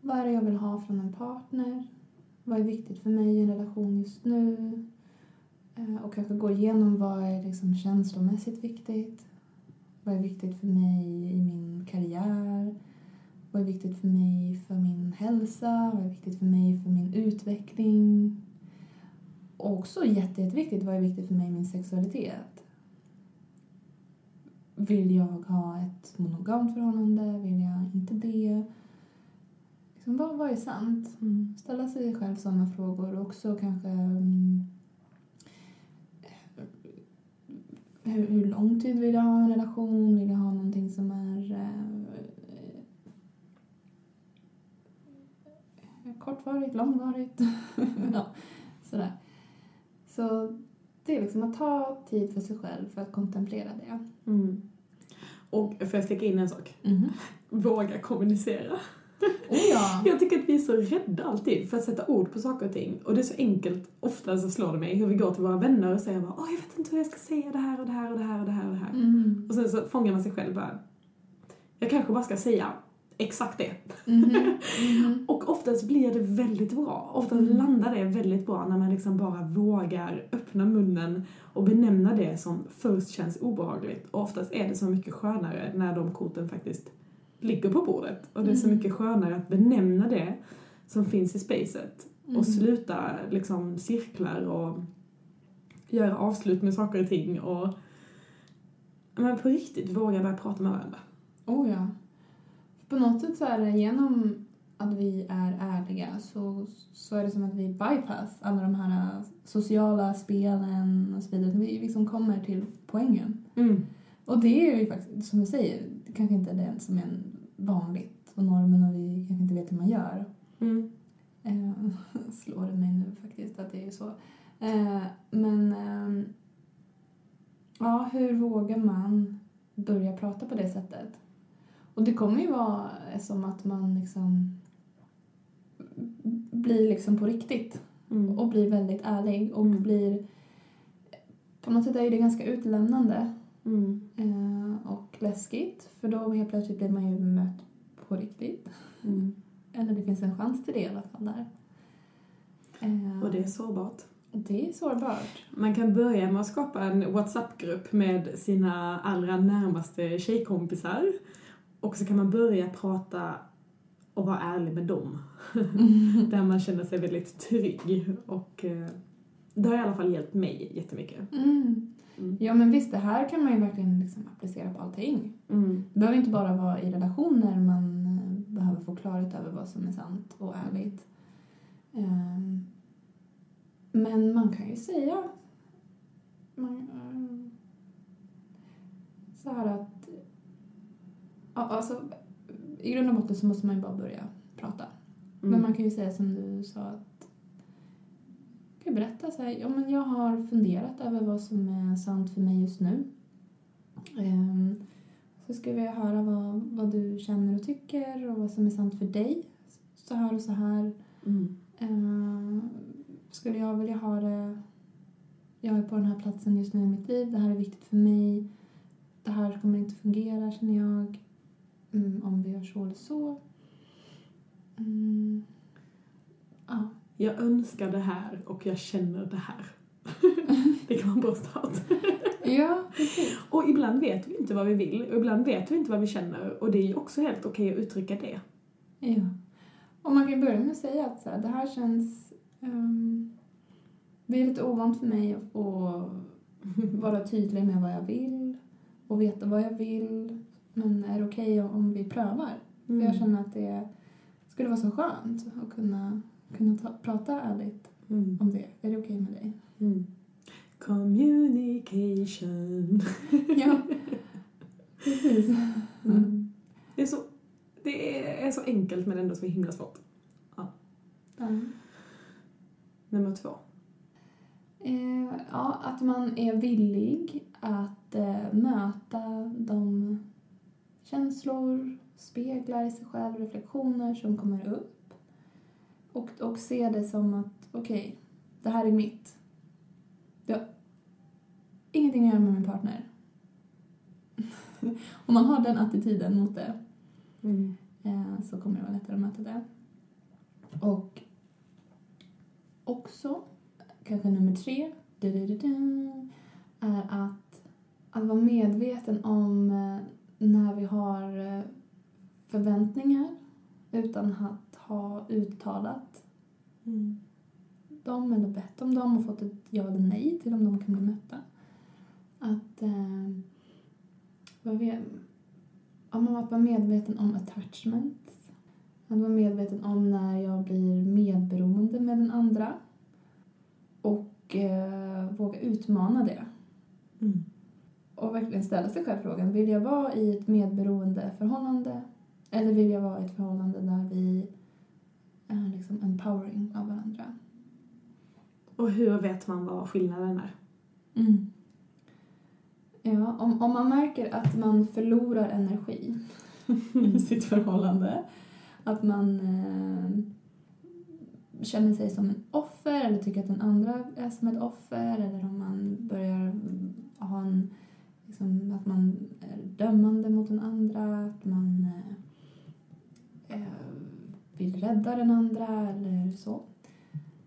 vad är det jag vill ha från en partner? Vad är viktigt för mig i en relation just nu? Eh, Och kanske gå igenom vad är liksom känslomässigt viktigt? Vad är viktigt för mig i min karriär? Vad är viktigt för mig för min hälsa? Vad är viktigt för mig för min utveckling? Och också jätte, jätteviktigt, vad är viktigt för mig i min sexualitet? Vill jag ha ett monogamt förhållande? Vill jag inte det? Liksom, vad, vad är sant? Mm. ställa sig själv sådana frågor och också kanske mm, hur, hur lång tid vill jag ha en relation? Vill jag ha någonting som är eh, kortvarigt, långvarigt? ja, sådär. Så det är liksom att ta tid för sig själv för att kontemplera det. Mm. Och får jag sticka in en sak? Våga kommunicera. Oh ja! Jag tycker att vi är så rädda alltid för att sätta ord på saker och ting. Och det är så enkelt, ofta så slår det mig, hur vi går till våra vänner och säger bara Åh, jag vet inte hur jag ska säga det här och det här och det här och det här och det här. Mm. Och sen så fångar man sig själv bara, jag kanske bara ska säga exakt det. Mhm. Mhm. Och oftast blir det väldigt bra. Oftast Mm. landar det väldigt bra när man liksom bara vågar öppna munnen och benämna det som först känns obehagligt. Och oftast är det så mycket skönare när de korten faktiskt ligger på bordet. Och det är så Mm. mycket skönare att benämna det som finns i spacet Mm. och sluta liksom cirklar och göra avslut med saker och ting och men på riktigt våga börja prata med varandra. Oh ja. På något sätt så är det genom att vi är ärliga så, så är det som att vi bypass alla de här sociala spelen och så vidare. Vi liksom kommer till poängen. Mm. Och det är ju faktiskt, som du säger, kanske inte det som är vanligt och normen och vi kanske inte vet hur man gör. Mm. Eh, slår det mig nu faktiskt att det är så. Eh, men ehm, ja, hur vågar man börja prata på det sättet? Och det kommer ju vara som att man liksom blir liksom på riktigt Mm. och blir väldigt ärlig och Mm. blir på något sätt är det ganska utlämnande Mm. eh, och läskigt för då helt plötsligt blir man ju mött på riktigt. Mm. Eller det finns en chans till det i alla fall där. Eh, Och det är sårbart. det är sårbart. Man kan börja med att skapa en WhatsApp-grupp med sina allra närmaste tjejkompisar. Och så kan man börja prata och vara ärlig med dem. Där man känner sig väldigt trygg och eh, Det har i alla fall hjälpt mig jättemycket. Mm. Mm. Ja men visst, det här kan man ju verkligen liksom applicera på allting. Mm. Det behöver inte bara vara i relationer man eh, behöver få klarhet över vad som är sant och ärligt. Ehm, men man kan ju säga man, ehm, så här att ja, alltså, i grund och botten så måste man ju bara börja prata. Mm. Men man kan ju säga som du sa att kan berätta så här, ja men jag har funderat över vad som är sant för mig just nu. Ehm, så skulle jag höra vad, vad du känner och tycker och vad som är sant för dig. Så här och så här. Mm. Ehm, skulle jag vilja ha det... Jag är på den här platsen just nu i mitt liv. Det här är viktigt för mig. Det här kommer inte fungera, känner jag. Mm, om vi gör så eller så. Mm. Ja. Jag önskar det här och jag känner det här. det kan vara en bra start. Ja, precis. Och ibland vet vi inte vad vi vill och ibland vet vi inte vad vi känner och det är ju också helt okej att uttrycka det. Ja. Och man kan börja med att säga att så här, det här känns... ehm, det är lite ovant för mig att vara tydlig med vad jag vill och veta vad jag vill. Men är det okej om vi prövar? För jag känner att det skulle vara så skönt att kunna, kunna ta, prata ärligt Mm. om det. Är det okej med dig? Mm. Communication. Ja, precis. Mm. Det, är så, det är så enkelt men ändå så himla svårt. Ja. Nummer två. Eh, ja, att man är villig att eh, möta de känslor, speglar i sig själv, reflektioner som kommer upp. Och, och se det som att, okej, det här är mitt. Det har ingenting att göra med min partner. Om man har den attityden mot det Mm. eh, så kommer det vara lättare att möta det. Och också, kanske nummer tre, är att, att vara medveten om eh, när vi har eh, förväntningar utan att ha uttalat Mm. dem eller bett om dem och fått ett ja eller nej till om de kan bli mötta. Att, eh, vad ja, men att vara medveten om attachment. Att vara medveten om när jag blir medberoende med den andra. Och eh, våga utmana det. Och verkligen ställa sig själv frågan, vill jag vara i ett medberoende förhållande? Eller vill jag vara i ett förhållande där vi är liksom empowering av varandra? Och hur vet man vad skillnaden är? Mm. Ja, om, om man märker att man förlorar energi i sitt förhållande, att man eh, känner sig som en offer eller tycker att den andra är som ett offer eller om man börjar ha en, liksom, att man är dömande mot den andra, att man eh, eh, vill rädda den andra eller så.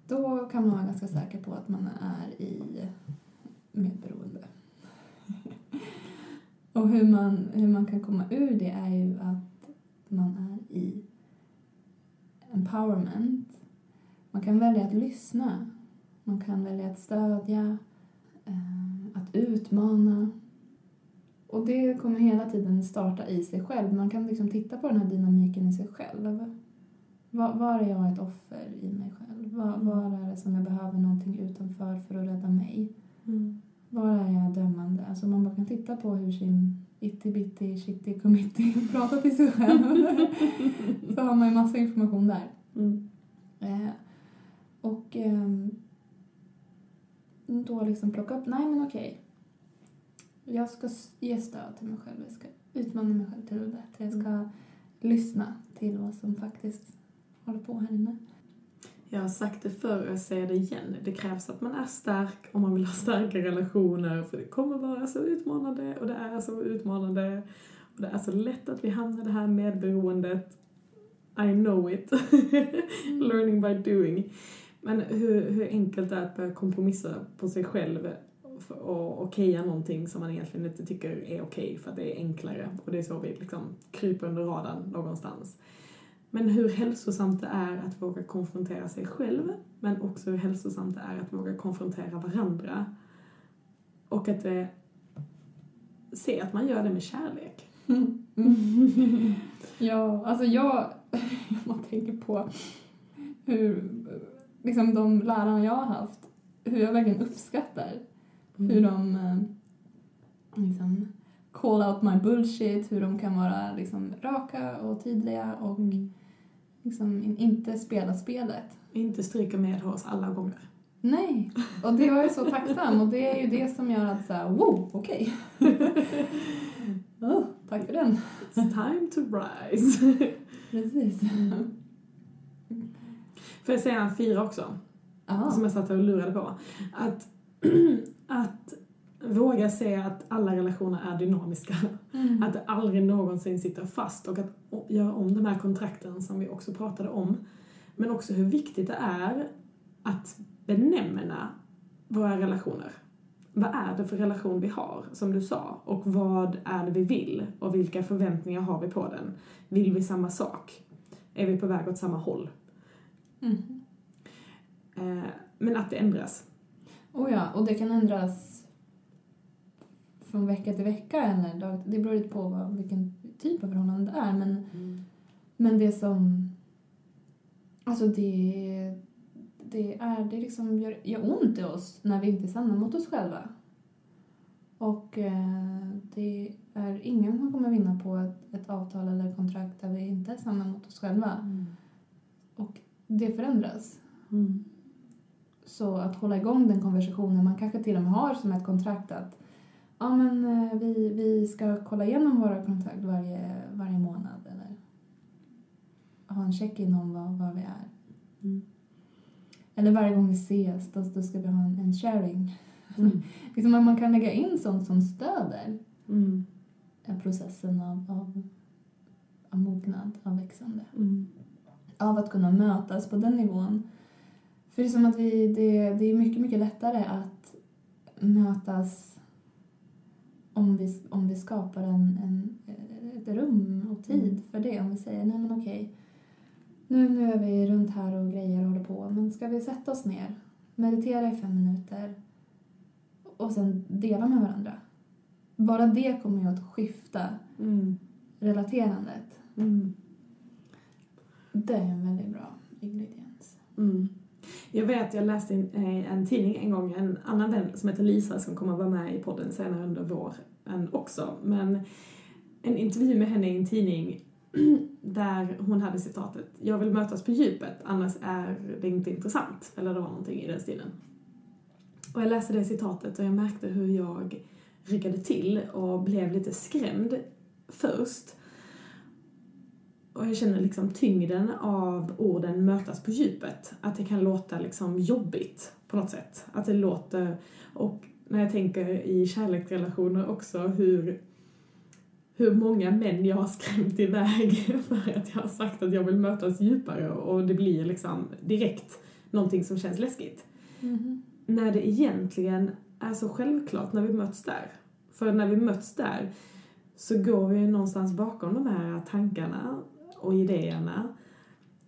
Då kan man vara ganska säker på att man är i medberoende. Och hur man, hur man kan komma ur det är ju att man är i empowerment. Man kan välja att lyssna. Man kan välja att stödja, eh, att utmana. Och det kommer hela tiden starta i sig själv. Man kan liksom titta på den här dynamiken i sig själv. Var, var är jag ett offer i mig själv? Var, var är det som jag behöver någonting utanför för att rädda mig? Mm. Var är jag dömande? Alltså man bara kan titta på hur sin itty-bitty, shitty, committee pratar till sig själv. så har man ju massa information där. Mm. Eh, och ehm, då liksom plocka upp, nej men okej. Jag ska ge stöd till mig själv, jag ska utmana mig själv till det bättre. Jag ska lyssna till vad som faktiskt håller på här inne. Jag har sagt det förr och jag säger det igen. Det krävs att man är stark om man vill ha starka relationer för det kommer vara så utmanande och det är så utmanande och det är så lätt att vi hamnar i det här medberoendet. I know it. Learning by doing. Men hur, hur enkelt det är att börja kompromissa på sig själv och okeja någonting som man egentligen inte tycker är okej för att det är enklare och det är så vi liksom kryper under radarn någonstans. Men hur hälsosamt det är att våga konfrontera sig själv, men också hur hälsosamt det är att våga konfrontera varandra. Och att det, se att man gör det med kärlek. Ja, alltså jag, man tänker på hur, liksom de lärarna jag har haft, hur jag verkligen uppskattar hur de eh, liksom call out my bullshit, hur de kan vara liksom raka och tydliga och Mm. liksom in- inte spela spelet. Inte stryka med oss alla gånger. Nej, och det var jag så tacksam och det är ju det som gör att såhär, wow, okej. oh, tack för den. It's time to rise. Precis. Får jag säga en fyra också? Aha. som jag satt och lurade på. Att, att våga se att alla relationer är dynamiska. Mm. Att det aldrig någonsin sitter fast och att göra om de här kontrakten som vi också pratade om. Men också hur viktigt det är att benämna våra relationer. Vad är det för relation vi har, som du sa? Och vad är det vi vill? Och vilka förväntningar har vi på den? Vill vi samma sak? Är vi på väg åt samma håll? Mm. Eh, men att det ändras. Oh ja, och det kan ändras från vecka till vecka eller dag. Det beror lite på vad, vilken typ av förhållande det är. Men, men det som... Alltså det... Det är det liksom gör, gör ont i oss när vi inte är sanna mot oss själva. Och eh, det är ingen som kommer vinna på ett, ett avtal eller kontrakt där vi inte är sanna mot oss själva. Och det förändras. Mm. Så att hålla igång den konversationen, man kanske till och med har som ett kontrakt att ja men eh, vi, vi ska kolla igenom våra kontrakt varje, varje månad eller ha en check-in om vad, vad vi är. Mm. Eller varje gång vi ses, då, då ska vi ha en, en sharing. Mm. Liksom att man kan lägga in sånt som stöder Mm. eh, processen av, av, av mognad, av växande. Mm. av att kunna mötas på den nivån. För det är som att vi, det, det är mycket, mycket lättare att mötas om vi, om vi skapar en, en, ett rum och tid för det. Om vi säger, nej men okej, nu, nu är vi runt här och grejer och håller på, men ska vi sätta oss ner, meditera i fem minuter och sen dela med varandra. Bara det kommer ju att skifta Mm. relaterandet. Mm. Det är en väldigt bra ingrediens. Mm. Jag vet, jag läste i en, eh, en tidning en gång, en annan vän som heter Lisa som kommer att vara med i podden senare under våren också. Men en intervju med henne i en tidning där hon hade citatet Jag vill mötas på djupet, annars är det inte intressant. Eller det var någonting i den stilen. Och jag läste det citatet och jag märkte hur jag ryckade till och blev lite skrämd först. Och jag känner liksom tyngden av orden mötas på djupet. Att det kan låta liksom jobbigt på något sätt. Att det låter, och när jag tänker i kärleksrelationer också hur, hur många män jag har skrämt iväg för att jag har sagt att jag vill mötas djupare och det blir liksom direkt någonting som känns läskigt. När det egentligen är så självklart när vi möts där. För när vi möts där så går vi någonstans bakom de här tankarna och idéerna.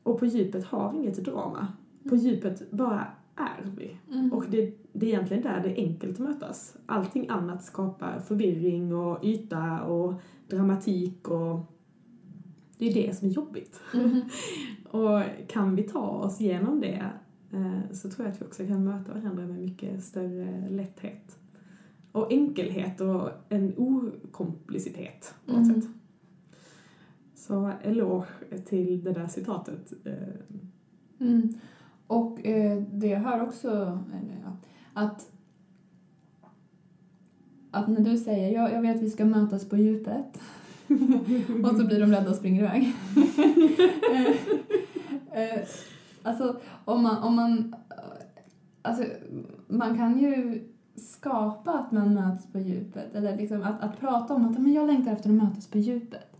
Och på djupet har vi inget drama. På djupet bara är vi. Mm. Och det, det är egentligen där det är enkelt att mötas. Allting annat skapar förvirring och yta och dramatik och det är det som är jobbigt. Mhm. Och kan vi ta oss igenom det eh, så tror jag att vi också kan möta varandra med mycket större lätthet. Och enkelhet och en okomplicitet på något Mm. sätt. Så eloge till det där citatet. Mm. Och eh, det jag hör också, eh, att, att när du säger jag, jag vet att vi ska mötas på djupet och så blir de rädda och springer iväg. eh, eh, alltså, om man, om man, alltså, man kan ju skapa att man möts på djupet, eller liksom att, att prata om att men jag längtar efter att mötas på djupet.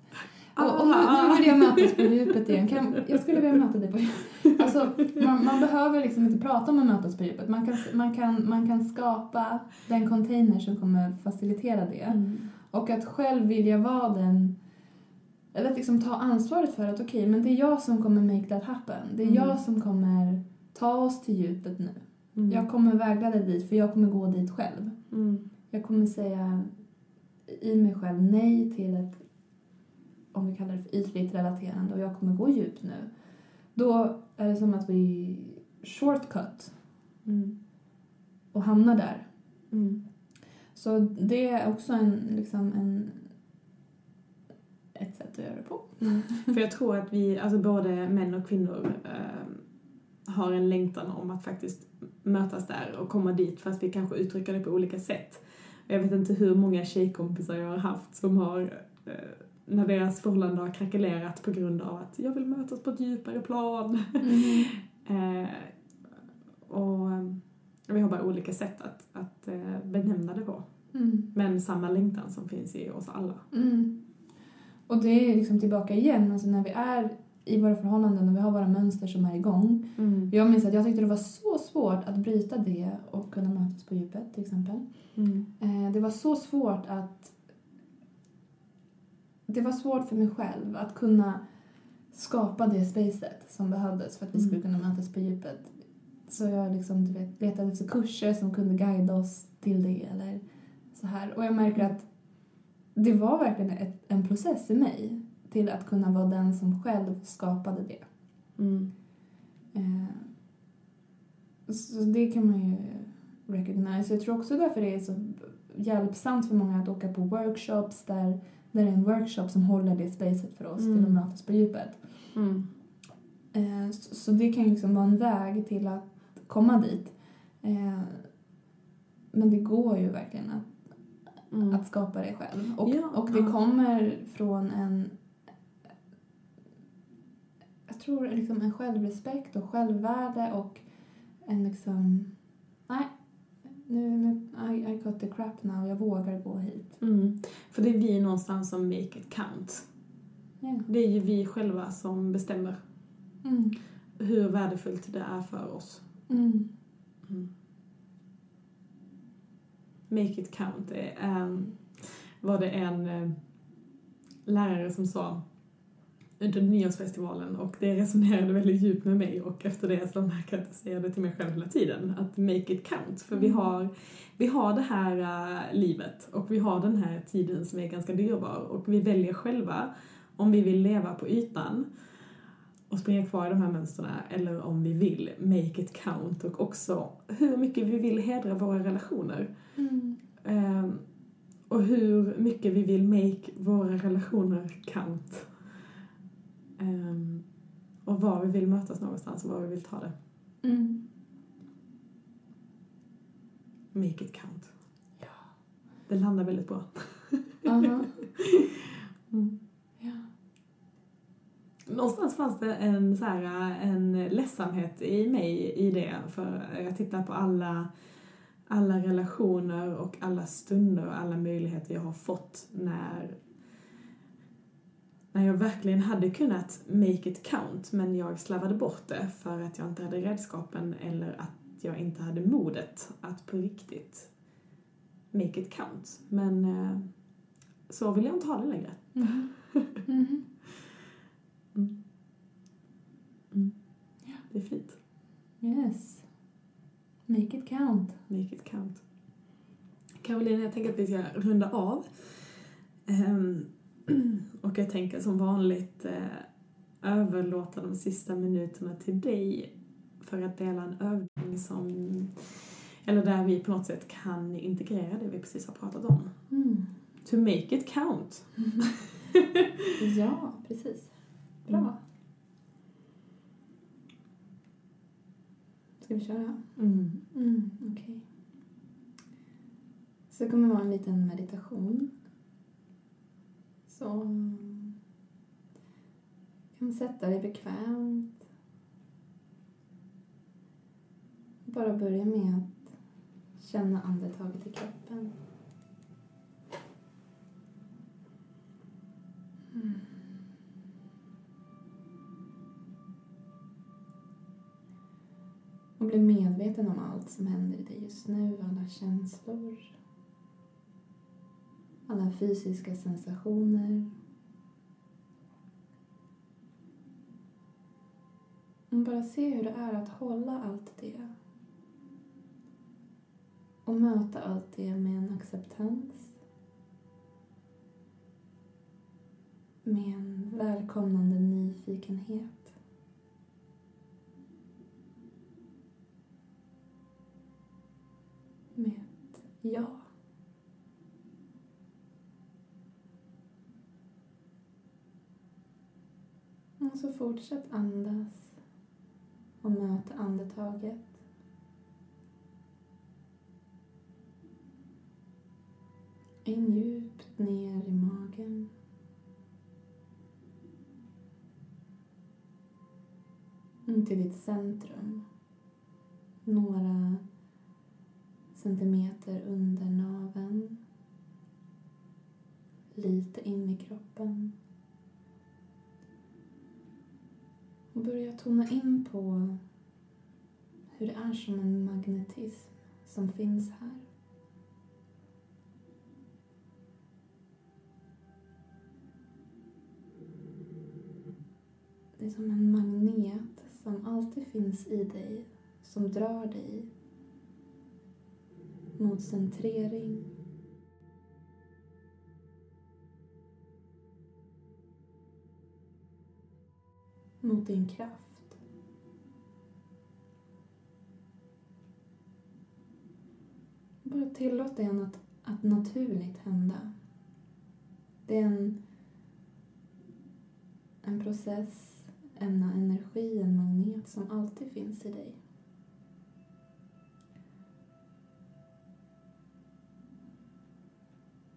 Och, och nu, nu vill jag mötas på djupet igen. Kan, jag skulle vilja möta dig på djupet. Alltså, man, man behöver liksom inte prata om att mötas på djupet. Man kan, man, kan, man kan skapa den container som kommer facilitera det. Mm. Och att själv vilja vara den Eller att liksom ta ansvaret för att okej, men det är jag som kommer make that happen. Det är Mm. jag som kommer ta oss till djupet nu. Mm. Jag kommer vägleda dig dit, för jag kommer gå dit själv. Mm. Jag kommer säga i mig själv nej till ett, om vi kallar det för ytligt relaterande, och jag kommer gå djupt nu. Då är det som att vi shortcut Mm. och hamnar där. Mm. Så det är också en, liksom en, ett sätt att göra det på. Mm. För jag tror att vi, alltså både män och kvinnor, eh, har en längtan om att faktiskt mötas där och komma dit fast vi kanske uttrycker det på olika sätt. Jag vet inte hur många tjejkompisar jag har haft som har, eh, när deras förhållande har krackelerat på grund av att jag vill mötas på ett djupare plan. Eh, och eh, vi har bara olika sätt att, att eh, benämna det på. Mm. Men samma längtan som finns i oss alla. Mm. Och det är liksom tillbaka igen, alltså när vi är i våra förhållanden och vi har våra mönster som är igång. Mm. Jag minns att jag tyckte det var så svårt att bryta det och kunna mötas på djupet till exempel. Mm. Eh, det var så svårt att... Det var svårt för mig själv att kunna skapa det spacet som behövdes för att vi skulle kunna mötas på djupet. Så jag liksom, du vet, letade efter kurser som kunde guida oss till det eller så här. Och jag märker att det var verkligen ett, en process i mig till att kunna vara den som själv skapade det. Mm. Eh, så det kan man ju recognize. Jag tror också därför det är så hjälpsamt för många att åka på workshops där, där det är en workshop som håller det spacet för oss till Mm. att mötas på djupet. Mm. Eh, så, så det kan ju liksom vara en väg till att komma dit. Eh, men det går ju verkligen att, Mm. att skapa det själv. Och, Ja. och det Ja. kommer från en jag tror liksom en självrespekt och självvärde och en liksom nej, nu, I, I got the crap now, jag vågar gå hit. Mm. För det är vi någonstans som make it count. Ja. Det är ju vi själva som bestämmer Mm. hur värdefullt det är för oss. Mm. Mm. Make it count är, var det en eh, lärare som sa under nyårsfestivalen och det resonerade väldigt djupt med mig och efter det så märker jag att jag säger det till mig själv hela tiden att make it count för vi Mm. har, vi har det här eh, livet och vi har den här tiden som är ganska dyrbar och vi väljer själva om vi vill leva på ytan och springa kvar i de här mönstren eller om vi vill make it count och också hur mycket vi vill hedra våra relationer. Mm. Ehm, och hur mycket vi vill make våra relationer count. Ehm, och var vi vill mötas någonstans och var vi vill ta det. Mm. Make it count. Ja. Det landar väldigt bra. Aha. Mm. Ja. Någonstans fanns det en, så här, en ledsamhet i mig i det. För jag tittar på alla, alla relationer och alla stunder och alla möjligheter jag har fått när, när jag verkligen hade kunnat make it count men jag slarvade bort det för att jag inte hade redskapen eller att jag inte hade modet att på riktigt make it count. Men eh, så vill jag inte ha det längre. Mhm. Mm. Mm. Det är fint. Yes. Make it count. Make it count. Caroline, jag tänker att vi ska runda av. Ehm, och jag tänker som vanligt eh, överlåta de sista minuterna till dig för att dela en övning som eller där vi på något sätt kan integrera det vi precis har pratat om. Mm. To make it count. Ja, precis. Bra. Mm. Ska vi köra? Mm. Mm, okej. Så det kommer vara en liten meditation. Så kan sätta dig bekvämt. Bara börja med att känna andetaget i kroppen. Mm. Och bli medveten om allt som händer i dig just nu, alla känslor alla fysiska sensationer. Och bara se hur det är att hålla allt det. Och möta allt det med en acceptans. Med en välkomnande nyfikenhet. Med ett ja. Och så fortsätt andas och möt andetaget. In djupt ner i magen. In till ditt centrum. Några centimeter under naveln. Lite in i kroppen. Och börja tona in på hur det är som en magnetism som finns här. Det är som en magnet som alltid finns i dig, som drar dig mot centrering. Mot din kraft. Bara tillåt den att, att naturligt hända. Det är en, en process, en energi, en magnet som alltid finns i dig.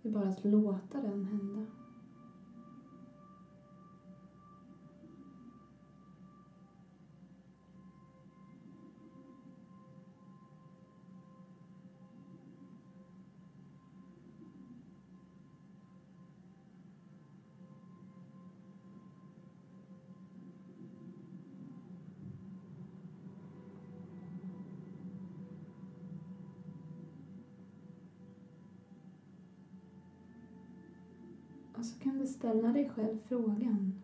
Det är bara att låta den hända. Ställa dig själv frågan.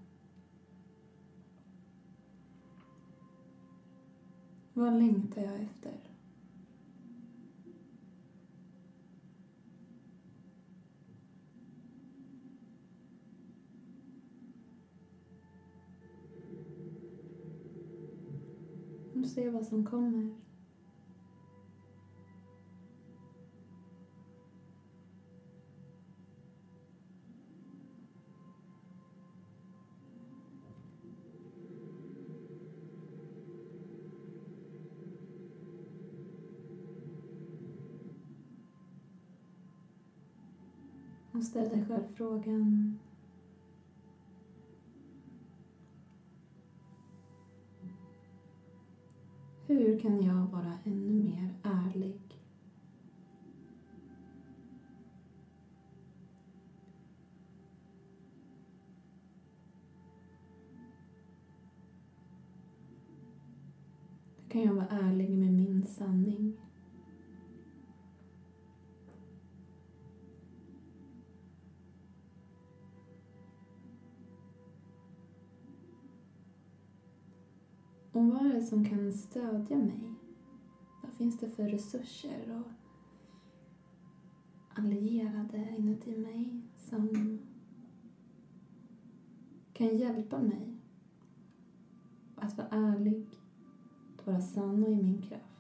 Vad längtar jag efter? Och se vad som kommer. Ställ dig själv frågan Hur kan jag vara ännu mer ärlig? Hur kan jag vara ärlig med min sanning? Vad är det som kan stödja mig? Vad finns det för resurser och allierade inuti mig som kan hjälpa mig att vara ärlig, att vara sann och i min kraft?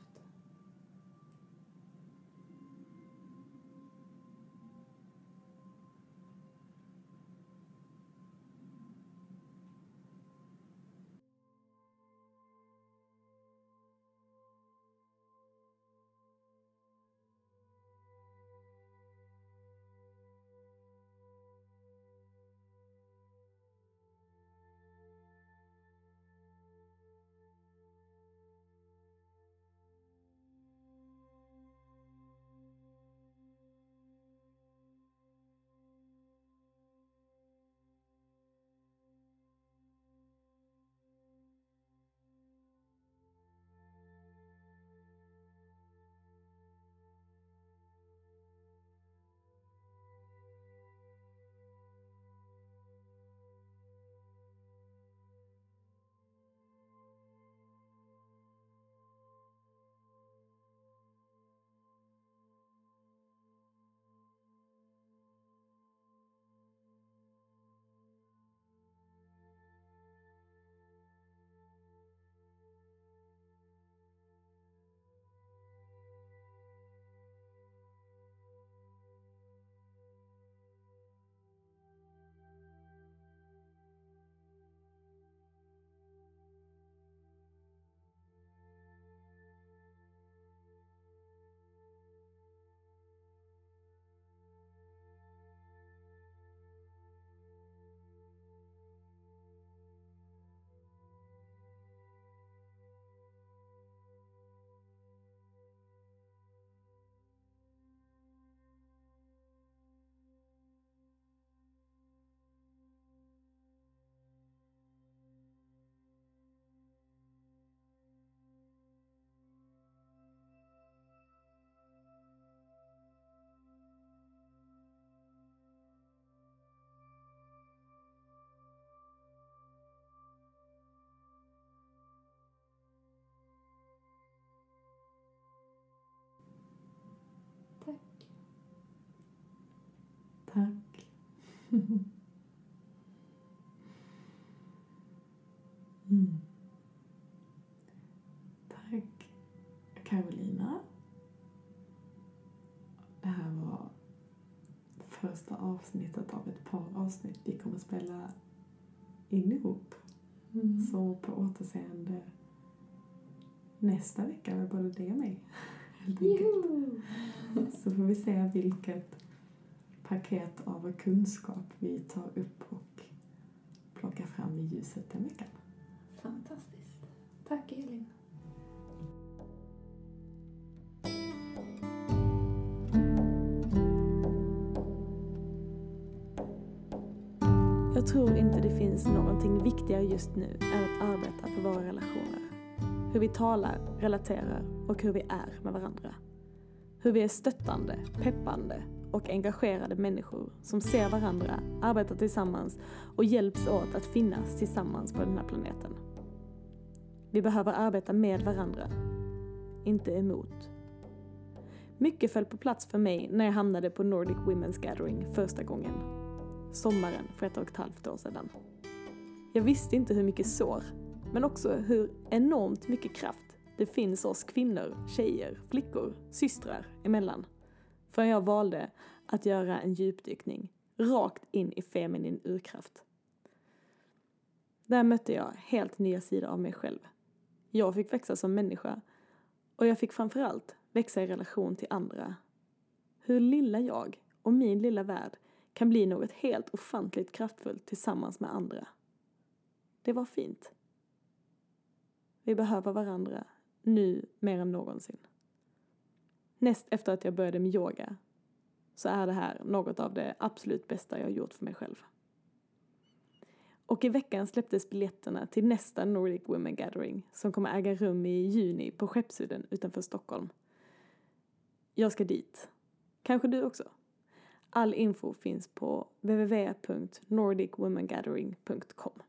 Mm. Tack Carolina. Det här var första avsnittet av ett par avsnitt vi kommer spela in ihop. Mm. Så på återseende nästa vecka med både det och mig. Helt enkelt. Så får vi se vilket paket av kunskap vi tar upp och plockar fram i ljuset den veckan. Fantastiskt. Tack Elin. Jag tror inte det finns någonting viktigare just nu än att arbeta på våra relationer. Hur vi talar, relaterar och hur vi är med varandra. Hur vi är stöttande, peppande och engagerade människor som ser varandra, arbetar tillsammans och hjälps åt att finnas tillsammans på den här planeten. Vi behöver arbeta med varandra, inte emot. Mycket föll på plats för mig när jag hamnade på Nordic Women's Gathering första gången sommaren för ett och ett halvt år sedan. Jag visste inte hur mycket sår, men också hur enormt mycket kraft det finns oss kvinnor, tjejer, flickor, systrar emellan. Förrän jag valde att göra en djupdykning rakt in i feminin urkraft. Där mötte jag helt nya sidor av mig själv. Jag fick växa som människa och jag fick framförallt växa i relation till andra. Hur lilla jag och min lilla värld kan bli något helt ofantligt kraftfullt tillsammans med andra. Det var fint. Vi behöver varandra, nu mer än någonsin. Näst efter att jag började med yoga så är det här något av det absolut bästa jag har gjort för mig själv. Och i veckan släpptes biljetterna till nästa Nordic Women Gathering som kommer äga rum i juni på Skeppsudden utanför Stockholm. Jag ska dit. Kanske du också? All info finns på www.nordicwomengathering.com.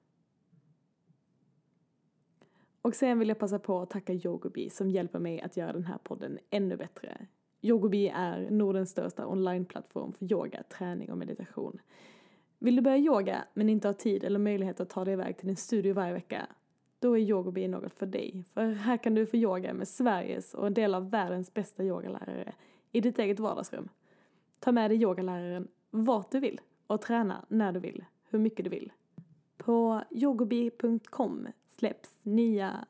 Och sen vill jag passa på att tacka Yogobi som hjälper mig att göra den här podden ännu bättre. Yogobi är Nordens största onlineplattform för yoga, träning och meditation. Vill du börja yoga men inte ha tid eller möjlighet att ta dig iväg till din studio varje vecka? Då är Yogobi något för dig. För här kan du få yoga med Sveriges och en del av världens bästa yogalärare i ditt eget vardagsrum. Ta med dig yogaläraren vart du vill och träna när du vill, hur mycket du vill. På yogobi.com släpps nya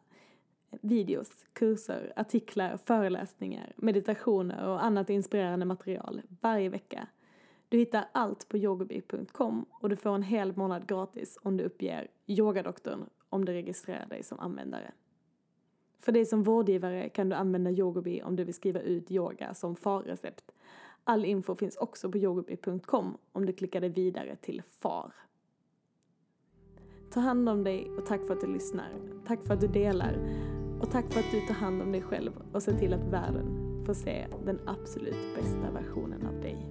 videos, kurser, artiklar, föreläsningar, meditationer och annat inspirerande material varje vecka. Du hittar allt på yogobi.com och du får en hel månad gratis om du uppger yogadoktorn om du registrerar dig som användare. För dig som vårdgivare kan du använda Yogobi om du vill skriva ut yoga som farrecept. All info finns också på yogobi.com om du klickar dig vidare till FAR. Ta hand om dig och tack för att du lyssnar. Tack för att du delar. Och tack för att du tar hand om dig själv och ser till att världen får se den absolut bästa versionen av dig.